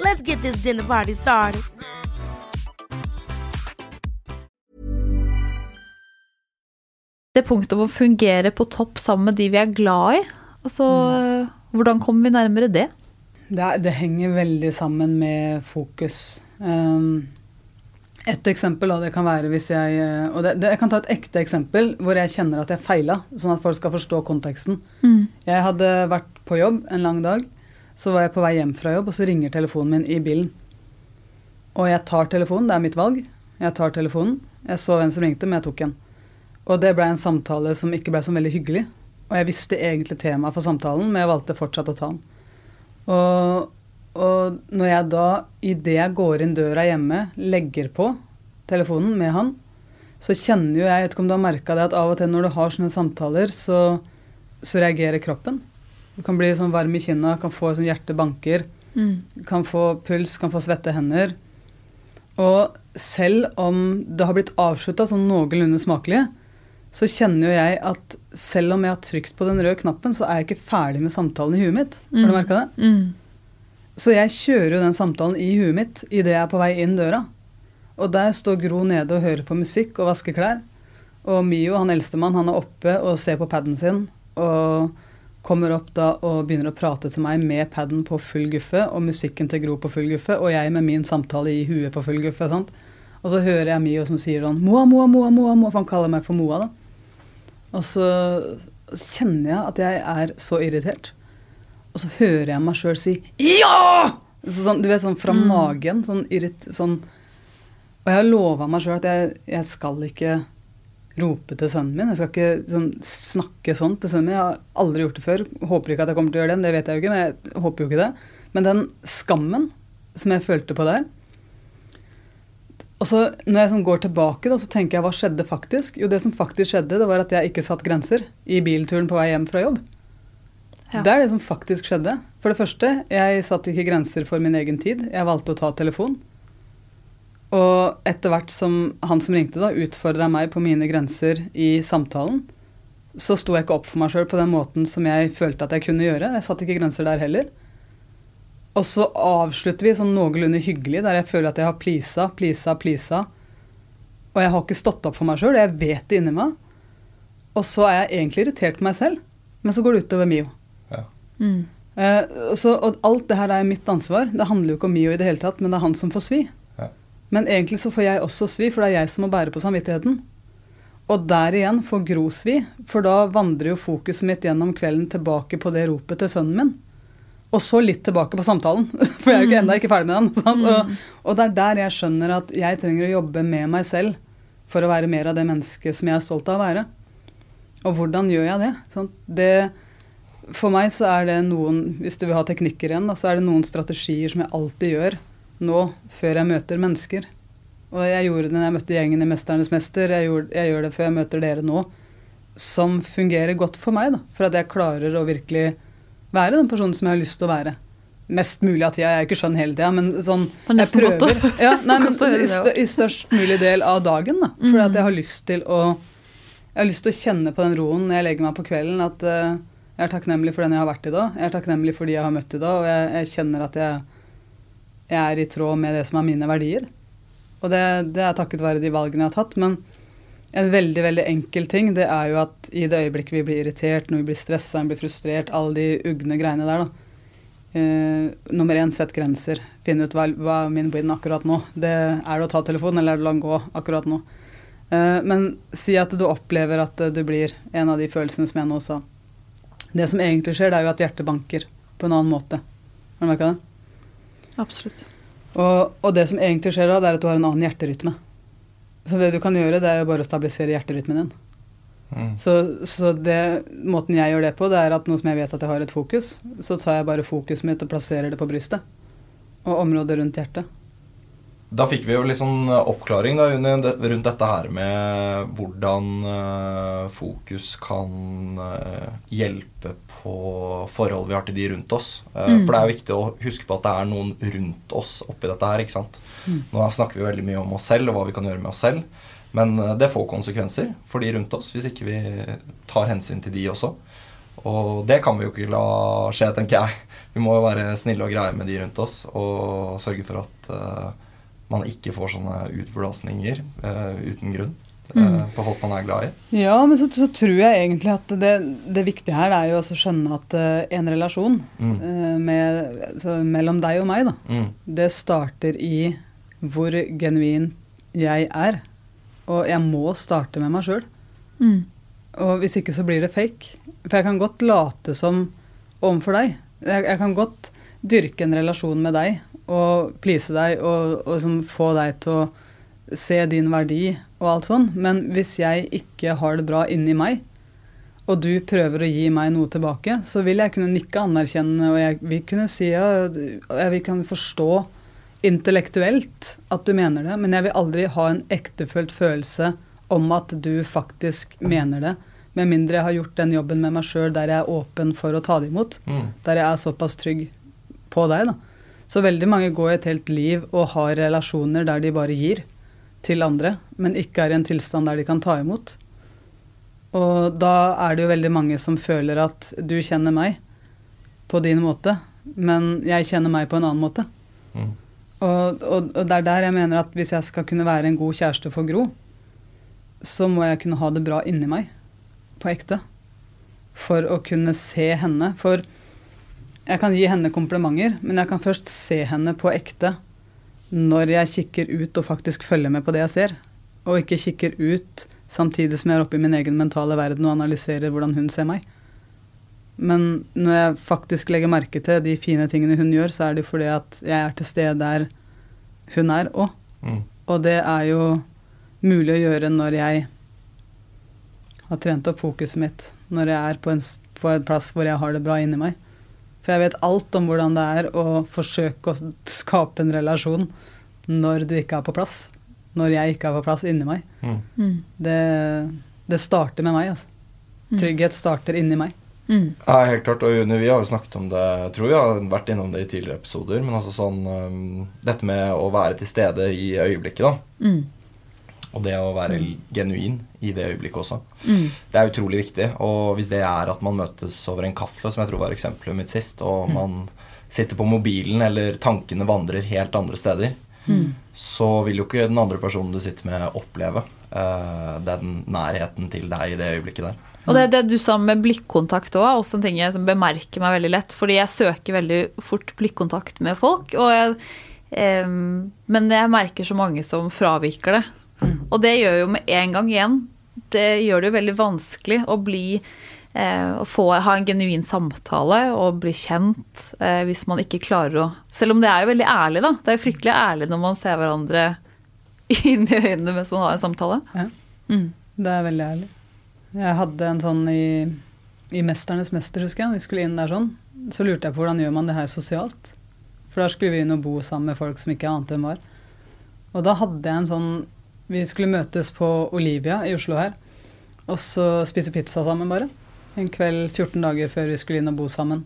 Let's get this dinner party started. Det punktet om å fungere på topp sammen med de vi er glad i, altså hvordan kommer vi nærmere det? Det, er- det henger veldig sammen med fokus. Um, et eksempel, og det kan være hvis jeg Og det, det, jeg kan ta et ekte eksempel hvor jeg kjenner at jeg feila, sånn at folk skal forstå konteksten. Jeg hadde vært på jobb en lang dag. Så var jeg på vei hjem fra jobb, og så ringer telefonen min i bilen. Og jeg tar telefonen, det er mitt valg. Jeg tar telefonen. Jeg så hvem som ringte, men jeg tok den. Og det ble en samtale som ikke ble så veldig hyggelig. Og jeg visste egentlig temaet for samtalen, men jeg valgte fortsatt å ta den. Og, og når jeg da, idet jeg går inn døra hjemme, legger på telefonen med han, så kjenner jo jeg, jeg vet ikke om du har merka det, at av og til når du har sånne samtaler, så, så reagerer kroppen. Du kan bli sånn varm i kinna, kan få sånn hjertet banker, kan få puls, kan få svette hender. Og selv om det har blitt avslutta sånn noenlunde smakelig, så kjenner jo jeg at selv om jeg har trykt på den røde knappen, så er jeg ikke ferdig med samtalen i huet mitt. Har du merka det? Så jeg kjører jo den samtalen i huet mitt idet jeg er på vei inn døra. Og der står Gro nede og hører på musikk og vasker klær. Og Mio, han eldstemann, han er oppe og ser på paden sin. Og kommer opp da og begynner å prate til meg med paden på full guffe, og musikken til Gro på full guffe, og jeg med min samtale i huet på full guffe. sant? Og så hører jeg Mio som sier sånn Moa, Moa, Moa, Moa, Moa, for han kaller meg for Moa, da. Og så kjenner jeg at jeg er så irritert. Og så hører jeg meg sjøl si ja! Så sånn, du vet, sånn fra magen. Sånn irrit... Sånn. Og jeg har lova meg sjøl at jeg, jeg skal ikke rope til sønnen min. Jeg skal ikke sånn, snakke sånn til sønnen min. Jeg har aldri gjort det før. Håper ikke at jeg kommer til å gjøre det, det vet jeg jo ikke, men jeg håper jo ikke det. Men den skammen som jeg følte på der Og så når jeg sånn går tilbake, da, så tenker jeg hva skjedde faktisk? Jo, det som faktisk skjedde, det var at jeg ikke satt grenser i bilturen på vei hjem fra jobb. Ja. Det er det som faktisk skjedde. For det første, jeg satte ikke grenser for min egen tid. Jeg valgte å ta telefon. Og etter hvert som han som ringte, da, utfordra meg på mine grenser i samtalen, så sto jeg ikke opp for meg sjøl på den måten som jeg følte at jeg kunne gjøre. Jeg satte ikke grenser der heller. Og så avslutter vi sånn noenlunde hyggelig, der jeg føler at jeg har pleasa, pleasa, pleasa. Og jeg har ikke stått opp for meg sjøl, jeg vet det inni meg. Og så er jeg egentlig irritert på meg selv. men så går det utover Mio. Ja. Mm. Eh, så, og alt det her er mitt ansvar. Det handler jo ikke om Mio i det hele tatt, men det er han som får svi. Men egentlig så får jeg også svi, for det er jeg som må bære på samvittigheten. Og der igjen får Gro svi, for da vandrer jo fokuset mitt gjennom kvelden tilbake på det ropet til sønnen min. Og så litt tilbake på samtalen, for jeg er jo ikke enda ikke ferdig med den. Sant? Og, og det er der jeg skjønner at jeg trenger å jobbe med meg selv for å være mer av det mennesket som jeg er stolt av å være. Og hvordan gjør jeg det? Sant? det for meg så er det noen, hvis du vil ha teknikker igjen, da, så er det noen strategier som jeg alltid gjør nå før jeg møter mennesker. Og jeg gjorde det når jeg møtte gjengen i 'Mesternes mester', jeg, gjorde, jeg gjør det før jeg møter dere nå. Som fungerer godt for meg, da. For at jeg klarer å virkelig være den personen som jeg har lyst til å være. Mest mulig av tida. Jeg er ikke skjønn hele tida, men sånn jeg prøver. Ja, nei, men i, størst mulig del av dagen, da. For at jeg har lyst til å Jeg har lyst til å kjenne på den roen når jeg legger meg på kvelden, at uh, jeg er takknemlig for den jeg har vært i dag. Jeg er takknemlig for de jeg har møtt i dag, og jeg, jeg kjenner at jeg, jeg er i tråd med det som er mine verdier. Og det, det er takket være de valgene jeg har tatt. Men en veldig veldig enkel ting det er jo at i det øyeblikket vi blir irritert, når vi blir stressa, blir frustrert, alle de ugne greiene der, da. Eh, nummer én, sett grenser. Finn ut hva, hva er min win akkurat nå. Det Er det å ta telefonen, eller er det å la den gå akkurat nå? Eh, men si at du opplever at du blir en av de følelsene som jeg nå sa. Det som egentlig skjer, det er jo at hjertet banker på en annen måte. Har du merka det? Absolutt. Og, og det som egentlig skjer da, det er at du har en annen hjerterytme. Så det du kan gjøre, det er jo bare å stabilisere hjerterytmen din. Mm. Så, så det, måten jeg gjør det på, det er at nå som jeg vet at jeg har et fokus, så tar jeg bare fokuset mitt og plasserer det på brystet. Og området rundt hjertet. Da fikk vi jo litt sånn oppklaring da, rundt dette her med hvordan eh, fokus kan eh, hjelpe på forhold vi har til de rundt oss. Eh, Mm. For det er viktig å huske på at det er noen rundt oss oppi dette her. ikke sant? Nå snakker vi veldig mye om oss selv og hva vi kan gjøre med oss selv. Men eh, det får konsekvenser for de rundt oss hvis ikke vi tar hensyn til de også. Og det kan vi jo ikke la skje, tenker jeg. Vi må jo være snille og greie med de rundt oss og sørge for at uh, man ikke får sånne utblåsninger uh, uten grunn eh, på folk man er glad i. Ja, men så, så tror jeg egentlig at det, det viktige her er jo å skjønne at eh, en relasjon Mm. eh, med, så mellom deg og meg, da, Mm. det starter i hvor genuin jeg er. Og jeg må starte med meg sjøl. Mm. Og hvis ikke så blir det fake. For jeg kan godt late som overfor deg. Jeg, jeg kan godt dyrke en relasjon med deg og please deg og, og liksom få deg til å se din verdi og alt sånn. Men hvis jeg ikke har det bra inni meg, og du prøver å gi meg noe tilbake, så vil jeg kunne nikke anerkjennende, og jeg vil kunne si ja, jeg vil kunne forstå intellektuelt at du mener det, men jeg vil aldri ha en ektefølt følelse om at du faktisk mener det. Med mindre jeg har gjort den jobben med meg sjøl der jeg er åpen for å ta det imot. Mm. Der jeg er såpass trygg på deg, da. Så veldig mange går et helt liv og har relasjoner der de bare gir til andre, men ikke er i en tilstand der de kan ta imot. Og da er det jo veldig mange som føler at du kjenner meg på din måte, men jeg kjenner meg på en annen måte. Mm. Og, og, og det er der jeg mener at hvis jeg skal kunne være en god kjæreste for Gro, så må jeg kunne ha det bra inni meg, på ekte. For å kunne se henne. For jeg kan gi henne komplimenter, men jeg kan først se henne på ekte når jeg kikker ut og faktisk følger med på det jeg ser. Og ikke kikker ut samtidig som jeg er oppe i min egen mentale verden og analyserer hvordan hun ser meg. Men når jeg faktisk legger merke til de fine tingene hun gjør, så er det fordi at jeg er til stede der hun er òg. Mm. Og det er jo mulig å gjøre når jeg har trent opp fokuset mitt. Når jeg er på en, på en plass hvor jeg har det bra inni meg. For jeg vet alt om hvordan det er å forsøke å skape en relasjon når du ikke er på plass. Når jeg ikke er på plass inni meg. Mm. Mm. Det, det starter med meg, altså. Trygghet starter inni meg. Mm. Ja, helt klart. Og Juni, vi har jo snakket om det Jeg tror vi har vært innom det i tidligere episoder. Men altså sånn um, Dette med å være til stede i øyeblikket, da. Mm. Og det å være genuin i det øyeblikket også. Mm. Det er utrolig viktig. Og hvis det er at man møtes over en kaffe, som jeg tror var eksempelet mitt sist, og man sitter på mobilen eller tankene vandrer helt andre steder, så vil jo ikke den andre personen du sitter med, oppleve uh, den nærheten til deg i det øyeblikket der. Og det, det du sa med blikkontakt òg, er også en ting jeg som bemerker meg veldig lett. Fordi jeg søker veldig fort blikkontakt med folk. Og jeg, eh, men jeg merker så mange som fraviker det. Og det gjør jo med en gang igjen Det gjør det jo veldig vanskelig å bli å få, ha en genuin samtale og bli kjent eh, hvis man ikke klarer å Selv om det er jo veldig ærlig, da. Det er jo fryktelig ærlig når man ser hverandre inn i øynene mens man har en samtale. Ja. Mm. Det er veldig ærlig. Jeg hadde en sånn i, i 'Mesternes mester', husker jeg. Vi skulle inn der sånn. Så lurte jeg på hvordan gjør man det her sosialt. For da skulle vi inn og bo sammen med folk som ikke ante hvem var. Og da hadde jeg en sånn Vi skulle møtes på Olivia i Oslo her. Og så spise pizza sammen, bare. En kveld 14 dager før vi skulle inn og bo sammen.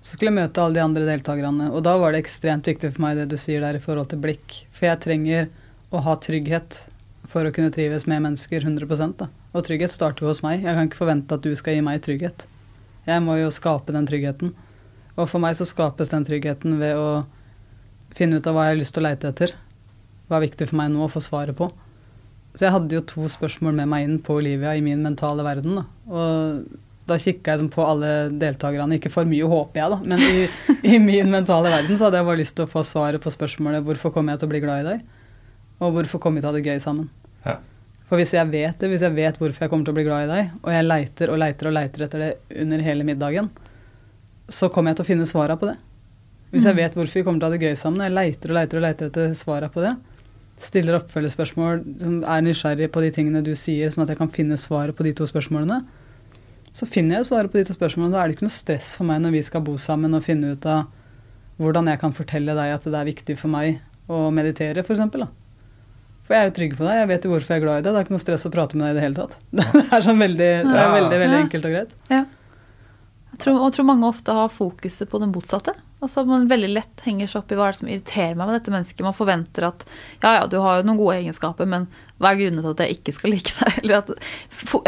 Så skulle jeg møte alle de andre deltakerne. Og da var det ekstremt viktig for meg det du sier der i forhold til blikk. For jeg trenger å ha trygghet for å kunne trives med mennesker 100 da. Og trygghet starter jo hos meg. Jeg kan ikke forvente at du skal gi meg trygghet. Jeg må jo skape den tryggheten. Og for meg så skapes den tryggheten ved å finne ut av hva jeg har lyst til å leite etter. Hva er viktig for meg nå å få svaret på. Så jeg hadde jo to spørsmål med meg inn på Olivia i min mentale verden. Da. Og da kikka jeg sånn på alle deltakerne. Ikke for mye, håper jeg, da, men i, i, min mentale verden så hadde jeg bare lyst til å få svaret på spørsmålet hvorfor kommer jeg til å bli glad i deg, og hvorfor kommer vi til å ha det gøy sammen. Ja. For hvis jeg vet det, hvis jeg vet hvorfor jeg kommer til å bli glad i deg, og jeg leiter og leiter og leiter etter det under hele middagen, så kommer jeg til å finne svara på det. Hvis jeg vet hvorfor vi kommer til å ha det gøy sammen, og jeg leiter og leiter og leiter etter svara på det, stiller oppfølgespørsmål er nysgjerrig på de tingene du sier, sånn at jeg kan finne svaret på de to spørsmålene, så finner jeg svaret på to spørsmålene. Da er det ikke noe stress for meg når vi skal bo sammen og finne ut av hvordan jeg kan fortelle deg at det er viktig for meg å meditere, f.eks. For jeg er jo trygg på deg, jeg vet jo hvorfor jeg er glad i deg. Det er ikke noe stress å prate med deg i det hele tatt. Det er sånn veldig, det er veldig, veldig veldig enkelt og greit. Ja. Jeg tror, og jeg tror mange ofte har fokuset på den motsatte. Altså Man veldig lett henger seg opp i hva er det som irriterer meg med dette mennesket. Man forventer at ja, ja, du har jo noen gode egenskaper, men hva er grunnen til at jeg ikke skal like deg? Eller at,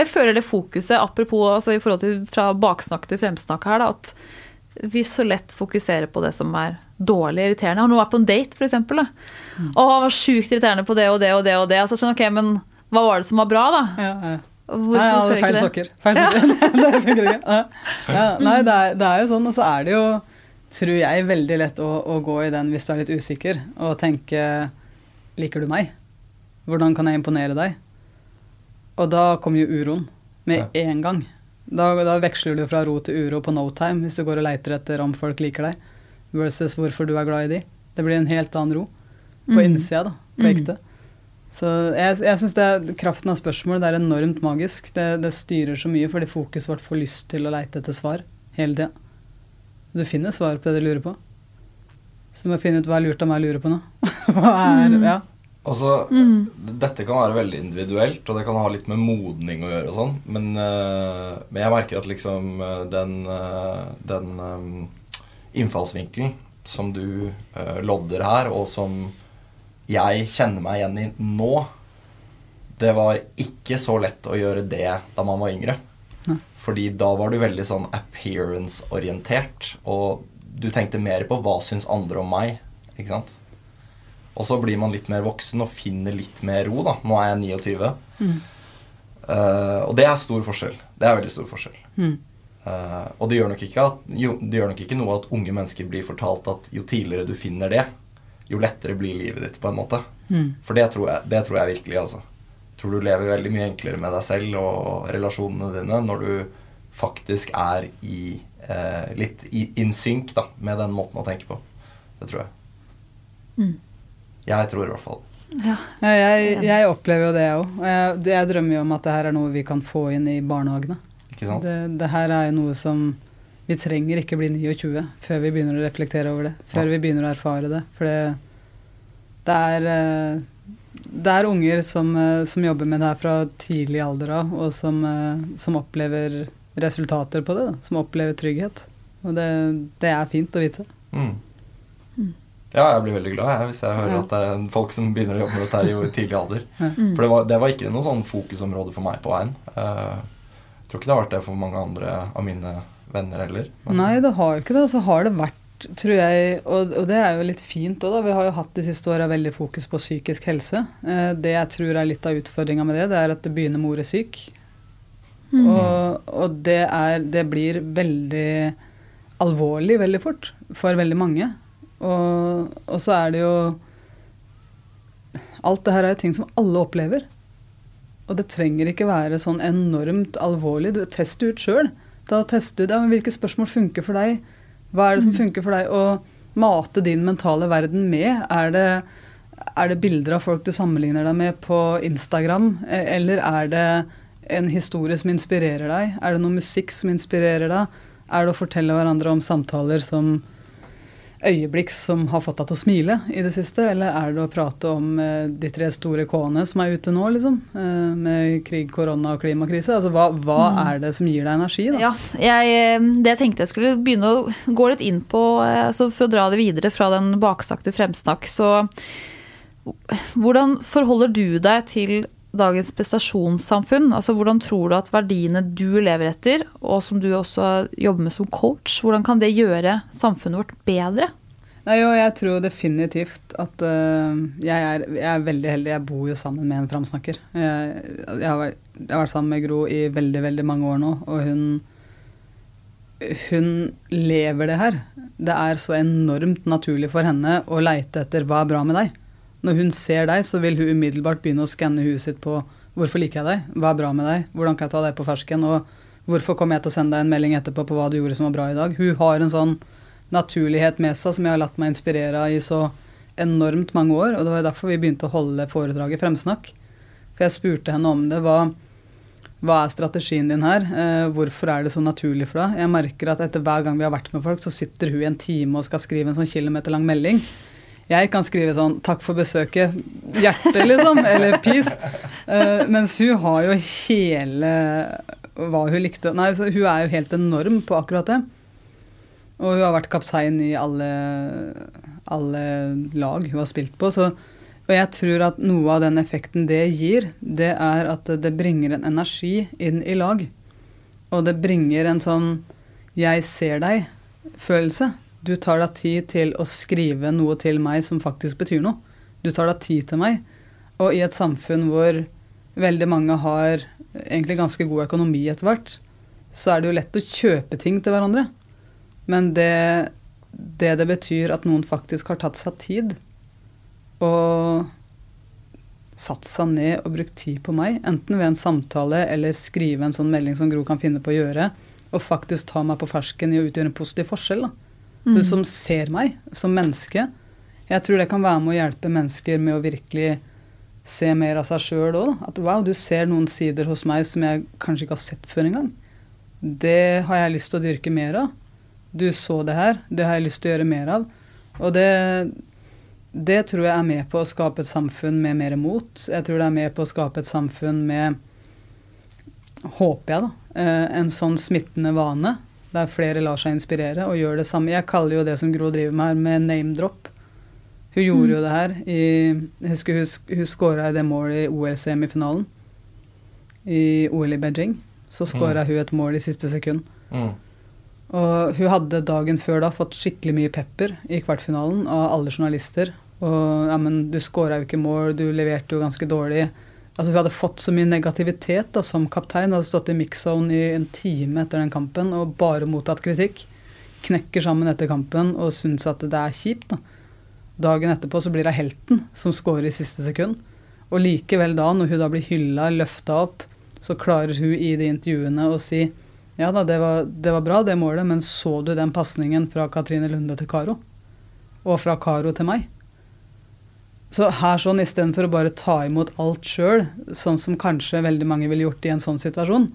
jeg føler det fokuset, apropos altså i forhold til fra baksnakk til fremsnakk her, da, at vi så lett fokuserer på det som er dårlig irriterende. Noen vært på en date, eksempel? Da? Å, han var sjukt irriterende på det og det og det og det. Altså, sånn, ok, men hva var det som var bra, da? Ja, ja. Hvorfor Nei, hadde ser vi feil det? sokker. Feil sokker. det funker ikke. Ja. Ja, nei, det er, det er jo sånn, og så er det jo, tror jeg, veldig lett å, å gå i den hvis du er litt usikker, og tenke Liker du meg? Hvordan kan jeg imponere deg? Og da kommer jo uroen med Ja. en gang. Da, da veksler du fra ro til uro på no time hvis du går og leiter etter om folk liker deg, versus hvorfor du er glad i de. Det blir en helt annen ro på Mm. innsida, da. På Mm. Så jeg, jeg syns kraften av spørsmål det er enormt magisk. Det, det styrer så mye fordi fokuset vårt får lyst til å leite etter svar hele tida. Du finner svar på det du lurer på. Så du må finne ut hva er lurt av meg å lure på nå. hva er, ja. Og Mm. Dette kan være veldig individuelt, og det kan ha litt med modning å gjøre og sånn, men, eh, men jeg merker at liksom eh, den, eh, den eh, innfallsvinkelen som du lodder her, og som jeg kjenner meg igjen i nå, det var ikke så lett å gjøre det da man var yngre. Fordi da var du veldig sånn appearance-orientert, og du tenkte mer på hva syns andre om meg, ikke sant? Og så blir man litt mer voksen og finner litt mer ro, da. Nå er jeg 29. Eh, og det er stor forskjell. Det er veldig stor forskjell. Mm. Uh, og det gjør, nok ikke at, jo, det gjør nok ikke noe at unge mennesker blir fortalt at jo tidligere du finner det, jo lettere blir livet ditt, på en måte. Mm. For det tror jeg, det tror jeg virkelig, altså. Tror du lever veldig mye enklere med deg selv og relasjonene dine når du faktisk er i eh, litt i, in sync da, med den måten å tenke på. Det tror jeg. Mm. Jeg tror i hvert fall Ja. Jeg, jeg opplever jo det, jeg òg. Jeg, jeg drømmer jo om at det her er noe vi kan få inn i barnehagene. Ikke sant? Det, det her er jo noe som Vi trenger ikke bli 29 før vi begynner å reflektere over det. Før Ja. vi begynner å erfare det. For det, det er eh, det er unger som, eh, som jobber med det her fra tidlig alder av, og som, eh, som opplever resultater på det. Da, som opplever trygghet. Og det, det er fint å vite. Mm. Ja, jeg blir veldig glad jeg, hvis jeg hører Ja. at det er folk som begynner å jobbe med dette her i tidlig alder. Mm. For det var, det var ikke noe sånn fokusområde for meg på veien. Eh, jeg tror ikke det har vært det for mange andre av mine venner heller. Men- Nei, det har jo ikke det. Og så har det vært, tror jeg, og, og det er jo litt fint òg, da. Vi har jo hatt de siste åra veldig fokus på psykisk helse. Eh, det jeg tror er litt av utfordringa med det, det er at det begynner med ordet syk. Og, og det, er, det blir veldig alvorlig veldig fort for veldig mange. Og, og så er det jo Alt det her er jo ting som alle opplever. Og det trenger ikke være sånn enormt alvorlig. Du Test det ut sjøl. Da tester du ja, hvilke spørsmål funker for deg. Hva er det som funker for deg å mate din mentale verden med? Er det, er det bilder av folk du sammenligner deg med på Instagram, E- eller er det en historie som inspirerer deg? Er det noe musikk som inspirerer deg? Er det å fortelle hverandre om samtaler som øyeblikk som har fått deg til å smile i det siste? Eller er det å prate om eh, de tre store K-ene som er ute nå, liksom? Eh, med krig, korona og klimakrise? Altså hva, hva er det som gir deg energi, da? Ja, jeg, eh, det jeg tenkte jeg skulle begynne å gå litt inn på, altså for å dra det videre fra den baksakte fremsnakk, så hvordan forholder du deg til dagens prestasjonssamfunn? Altså hvordan tror du at verdiene du lever etter, og som du også jobber med som coach, hvordan kan det gjøre samfunnet vårt bedre? Nei, jo, jeg tror definitivt at uh, jeg, er, jeg er veldig heldig. Jeg bor jo sammen med en framsnakker. Jeg, jeg, vært, jeg har vært sammen med Gro i veldig, veldig mange år nå, og hun hun lever det her. Det er så enormt naturlig for henne å leite etter hva er bra med deg. Når hun ser deg, så vil hun umiddelbart begynne å skanne huet sitt på hvorfor liker jeg deg, hva er bra med deg, hvordan kan jeg ta deg på fersken, og hvorfor kommer jeg til å sende deg en melding etterpå på hva du gjorde som var bra i dag. Hun har en sånn naturlighet med seg som jeg har latt meg inspirere av i så enormt mange år, og det var derfor vi begynte å holde foredraget Fremsnakk. For jeg spurte henne om det. Hva, hva er strategien din her? Eh, hvorfor er det så naturlig for deg? Jeg merker at etter hver gang vi har vært med folk, så sitter hun i en time og skal skrive en sånn kilometerlang melding. Jeg kan skrive sånn 'takk for besøket', hjerte, liksom, eller 'peace'. Uh, mens hun har jo hele hva hun likte Nei, hun er jo helt enorm på akkurat det. Og hun har vært kaptein i alle, alle lag hun har spilt på. Så, og jeg tror at noe av den effekten det gir, det er at det bringer en energi inn i lag. Og det bringer en sånn 'jeg ser deg'-følelse. Du tar deg tid til å skrive noe til meg som faktisk betyr noe. Du tar deg tid til meg. Og i et samfunn hvor veldig mange har egentlig ganske god økonomi etter hvert, så er det jo lett å kjøpe ting til hverandre. Men det det, det betyr at noen faktisk har tatt seg tid og satt seg ned og brukt tid på meg, enten ved en samtale eller skrive en sånn melding som Gro kan finne på å gjøre, og faktisk ta meg på fersken i å utgjøre en positiv forskjell. da. Du som ser meg som menneske. Jeg tror det kan være med å hjelpe mennesker med å virkelig se mer av seg sjøl òg. At wow, du ser noen sider hos meg som jeg kanskje ikke har sett før engang. Det har jeg lyst til å dyrke mer av. Du så det her, det har jeg lyst til å gjøre mer av. Og det, det tror jeg er med på å skape et samfunn med mer mot. Jeg tror det er med på å skape et samfunn med, håper jeg, da, eh, en sånn smittende vane. Der flere lar seg inspirere og gjør det samme. Jeg kaller jo det som Gro driver med her, med name drop. Hun gjorde jo det her i Jeg husker hun, hun scora i det målet i OL-semifinalen. I OL i Beijing. Så scora hun et mål i siste sekund. Mm. Og hun hadde dagen før da fått skikkelig mye pepper i kvartfinalen av alle journalister. Og ja, men du scora jo ikke mål, du leverte jo ganske dårlig. Altså Hun hadde fått så mye negativitet da som kaptein. Hadde stått i mix-zone i en time etter den kampen og bare mottatt kritikk. Knekker sammen etter kampen og syns at det er kjipt. da. Dagen etterpå så blir hun helten som scorer i siste sekund. Og likevel da, når hun da blir hylla, løfta opp, så klarer hun i de intervjuene å si ja da, det var, det var bra det målet, men så du den pasningen fra Katrine Lunde til Karo? Og fra Karo til meg? Så her sånn, istedenfor å bare ta imot alt sjøl, sånn som kanskje veldig mange ville gjort i en sånn situasjon,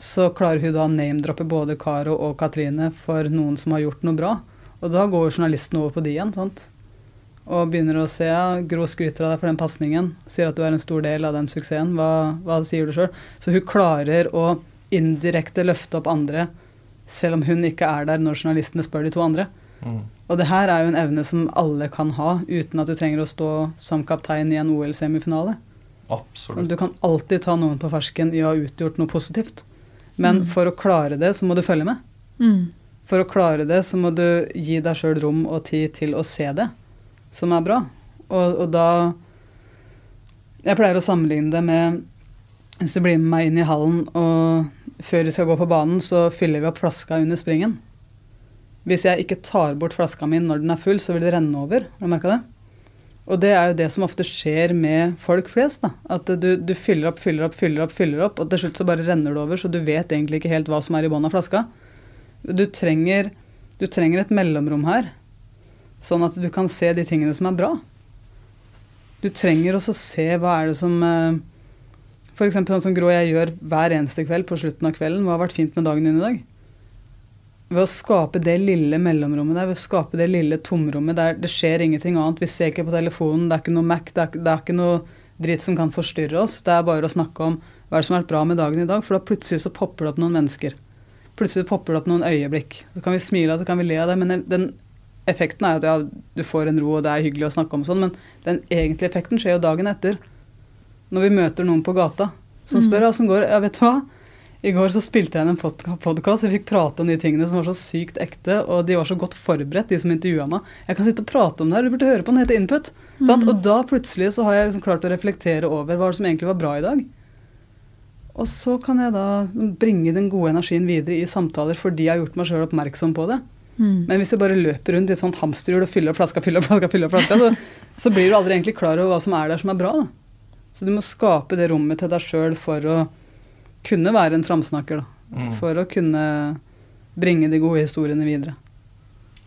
så klarer hun da å name-droppe både Karo og Katrine for noen som har gjort noe bra. Og da går journalisten over på de igjen, sant. Og begynner å se ja, Gro skryter av deg for den pasningen, sier at du er en stor del av den suksessen. Hva, hva sier du sjøl? Så hun klarer å indirekte løfte opp andre, selv om hun ikke er der når journalistene spør de to andre. Mm. Og det her er jo en evne som alle kan ha, uten at du trenger å stå som kaptein i en OL-semifinale. Absolutt. Du kan alltid ta noen på fersken i å ha utgjort noe positivt. Men for å klare det, så må du følge med. Mm. For å klare det, så må du gi deg sjøl rom og tid til å se det, som er bra. Og, og da Jeg pleier å sammenligne det med Hvis du blir med meg inn i hallen, og før vi skal gå på banen, så fyller vi opp flaska under springen. Hvis jeg ikke tar bort flaska mi når den er full, så vil det renne over. Har du merka det? Og det er jo det som ofte skjer med folk flest. da. At du, du fyller opp, fyller opp, fyller opp, fyller opp, og til slutt så bare renner det over, så du vet egentlig ikke helt hva som er i bånn av flaska. Du trenger, du trenger et mellomrom her, sånn at du kan se de tingene som er bra. Du trenger også se hva er det som eh, F.eks. sånn som Grå jeg gjør hver eneste kveld på slutten av kvelden. Hva har vært fint med dagen din i dag? Ved å skape det lille mellomrommet der, ved å skape det lille tomrommet der det skjer ingenting annet. Vi ser ikke på telefonen, det er ikke noe Mac, det er, det er ikke noe dritt som kan forstyrre oss. Det er bare å snakke om hva er det som har vært bra med dagen i dag, for da plutselig så popper det opp noen mennesker. Plutselig popper det opp noen øyeblikk. Så kan vi smile av det, så kan vi le av det, men den effekten er jo at ja, du får en ro, og det er hyggelig å snakke om sånn, men den egentlige effekten skjer jo dagen etter. Når vi møter noen på gata som spør åssen mm. går ja, vet du hva. I går så spilte jeg inn en podkast, vi fikk prate om de tingene som var så sykt ekte, og de var så godt forberedt, de som intervjua meg. Jeg kan sitte og prate om det her, du burde høre på den, heter Input. Sant? Og da plutselig så har jeg liksom klart å reflektere over hva som egentlig var bra i dag. Og så kan jeg da bringe den gode energien videre i samtaler fordi jeg har gjort meg sjøl oppmerksom på det. Men hvis du bare løper rundt i et sånt hamsterhjul og fyller flaska, fyller flaska, fyller flaska, så, så blir du aldri egentlig klar over hva som er der som er bra. Da. Så du må skape det rommet til deg sjøl for å kunne være en framsnakker. Da. Mm. For å kunne bringe de gode historiene videre.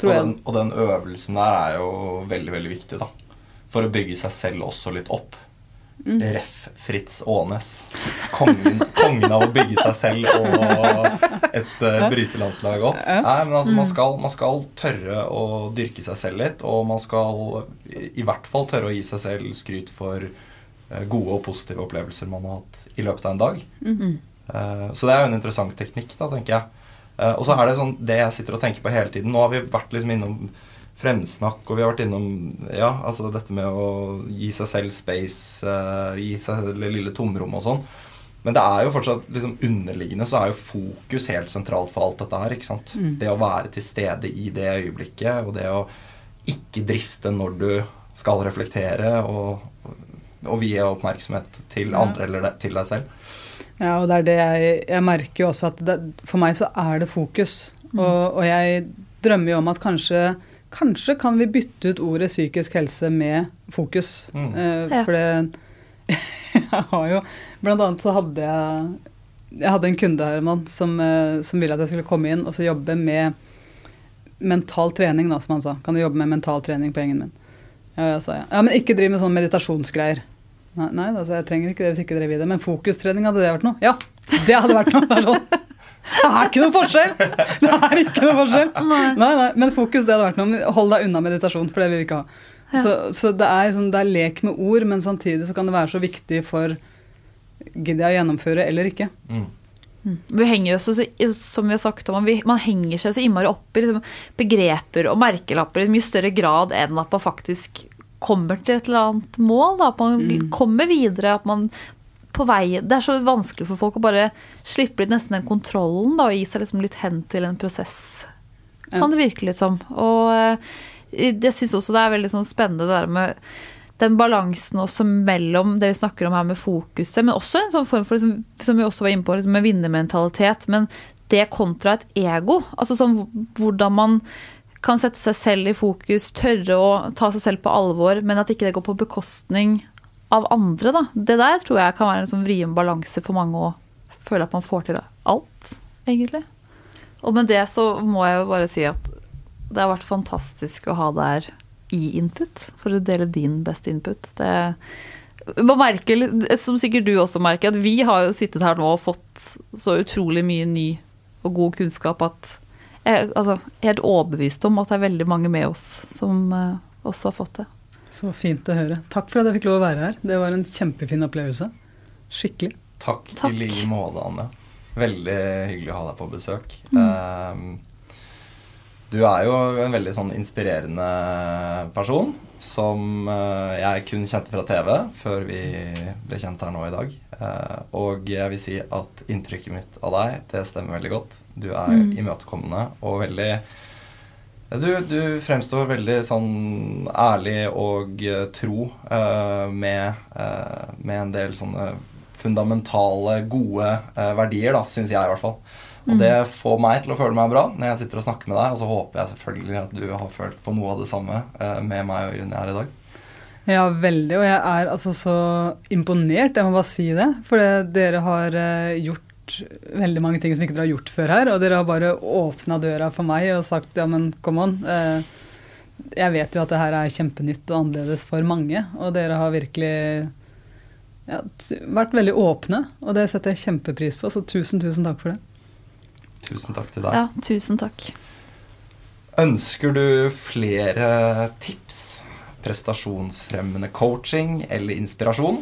Tror og, jeg. den, og den øvelsen der er jo veldig, veldig viktig, da. For å bygge seg selv også litt opp. Mm. Ref. Fritz Aanes. Kongen, kongen av å bygge seg selv og et uh, brytelandslag opp. Nei, men altså, man, skal, man skal tørre å dyrke seg selv litt, og man skal i, i hvert fall tørre å gi seg selv skryt for eh, gode og positive opplevelser man har hatt i løpet av en dag. Eh, så det er jo en interessant teknikk, da, tenker jeg. Uh, og så er det sånn det jeg sitter og tenker på hele tiden. Nå har vi vært liksom innom fremsnakk, og vi har vært innom ja, altså dette med å gi seg selv space, uh, gi seg selv det lille tomrom og sånn. Men det er jo fortsatt liksom underliggende så er jo fokus helt sentralt for alt dette her. ikke sant? Det å være til stede i det øyeblikket, og det å ikke drifte når du skal reflektere, og, og vie oppmerksomhet til andre eller det, til deg selv. Ja, og det er det jeg, jeg merker jo også at det, for meg så er det fokus. Og, og jeg drømmer jo om at kanskje, kanskje kan vi bytte ut ordet psykisk helse med fokus. Mm. Eh, For det jeg har jo Blant annet så hadde jeg Jeg hadde en kunde her mann, som, eh, som ville at jeg skulle komme inn og så jobbe med mental trening, da, som han sa. Kan du jobbe med mental trening på gjengen min? Ja, jeg sa ja. Ja, men ikke driv med sånne meditasjonsgreier. Nei, nei altså, jeg trenger ikke det hvis ikke dere vil det. Men fokustrening, hadde det vært noe? Ja, det hadde vært noe. Det er, sånn. det er ikke noe forskjell! Det er ikke noe forskjell. Nei, nei, men fokus, det hadde vært noe. Hold deg unna meditasjon, for det vil vi ikke ha. Så, så det, er sånn, det er lek med ord, men samtidig så kan det være så viktig for Gidder jeg å gjennomføre eller ikke? Mm. Vi henger oss, så, som vi har sagt om, vi, Man henger seg så innmari opp i liksom, begreper og merkelapper i mye større grad enn at man faktisk kommer til et eller annet mål. Da, at man kommer videre. at man på vei, Det er så vanskelig for folk å bare slippe litt nesten den kontrollen da, og gi seg liksom litt hen til en prosess. Ja. Kan det virke litt som. Og eh, jeg syns også det er veldig sånn spennende det der med den balansen også mellom det vi snakker om her med fokuset, men også en sånn form for, liksom, som vi også var inne på, liksom med vinnermentalitet, men det kontra et ego. Altså sånn hvordan man kan sette seg selv i fokus, tørre å ta seg selv på alvor, men at ikke det går på bekostning av andre. Da. Det der tror jeg kan være en sånn vrien balanse for mange å føle at man får til alt, egentlig. Og med det så må jeg jo bare si at det har vært fantastisk å ha deg her i input, for å dele din beste input. Det man merker, som sikkert du også merker, at vi har jo sittet her nå og fått så utrolig mye ny og god kunnskap at jeg altså, er helt overbevist om at det er veldig mange med oss som eh, også har fått det. Så fint å høre. Takk for at jeg fikk lov å være her. Det var en kjempefin opplevelse. Skikkelig. Takk, Takk. i like måte, Anne. Veldig hyggelig å ha deg på besøk. Mm. Ehm, du er jo en veldig sånn inspirerende person som eh, jeg kun kjente fra TV før vi ble kjent her nå i dag. Eh, og jeg vil si at inntrykket mitt av deg, det stemmer veldig godt. Du er Mm. imøtekommende og veldig du, du fremstår veldig sånn ærlig og eh, tro med, med en del sånne fundamentale, gode verdier, da, syns jeg i hvert fall. Og det får meg til å føle meg bra når jeg sitter og snakker med deg. Og så håper jeg selvfølgelig at du har følt på noe av det samme eh, med meg og Juni her i dag. Ja, veldig. Og jeg er altså så imponert, jeg må bare si det. For dere har eh, gjort veldig mange ting som ikke dere har gjort før her. Og dere har bare åpna døra for meg og sagt ja, men come on. Eh, jeg vet jo at det her er kjempenytt og annerledes for mange. Og dere har virkelig ja, vært veldig åpne, og det setter jeg kjempepris på. Så tusen, tusen takk for det. Tusen takk til deg. Ja, tusen takk. Ønsker du flere tips, prestasjonsfremmende coaching eller inspirasjon,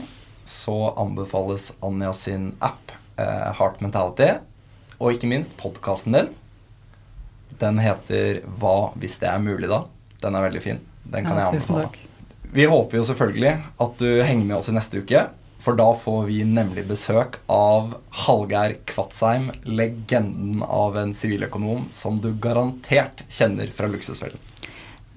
så anbefales Anja sin app eh, Heart Mentality, og ikke minst podkasten din. Den heter Hva hvis det er mulig, da? Den er veldig fin. Den kan Ja, jeg tusen anbefale. takk. Vi håper jo selvfølgelig at du henger med oss i neste uke. For da får vi nemlig besøk av Hallgeir Kvatsheim, legenden av en siviløkonom som du garantert kjenner fra Luksusfellen.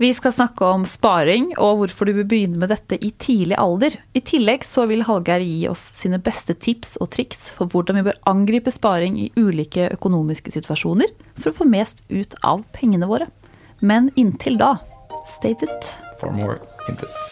Vi skal snakke om sparing og hvorfor du bør begynne med dette i tidlig alder. I tillegg så vil Hallgeir gi oss sine beste tips og triks for hvordan vi bør angripe sparing i ulike økonomiske situasjoner for å få mest ut av pengene våre. Men inntil da, stay put. For more input.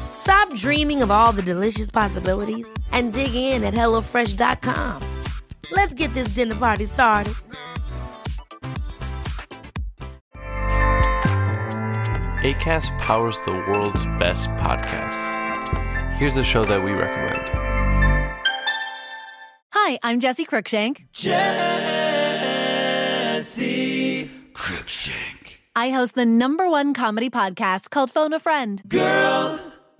Stop dreaming of all the delicious possibilities and dig in at HelloFresh.com. Let's get this dinner party started. ACAST powers the world's best podcasts. Here's a show that we recommend. Hi, I'm Jesse Cruikshank. Jesse Cruikshank. I host the number one comedy podcast called Phone a Friend. Girl,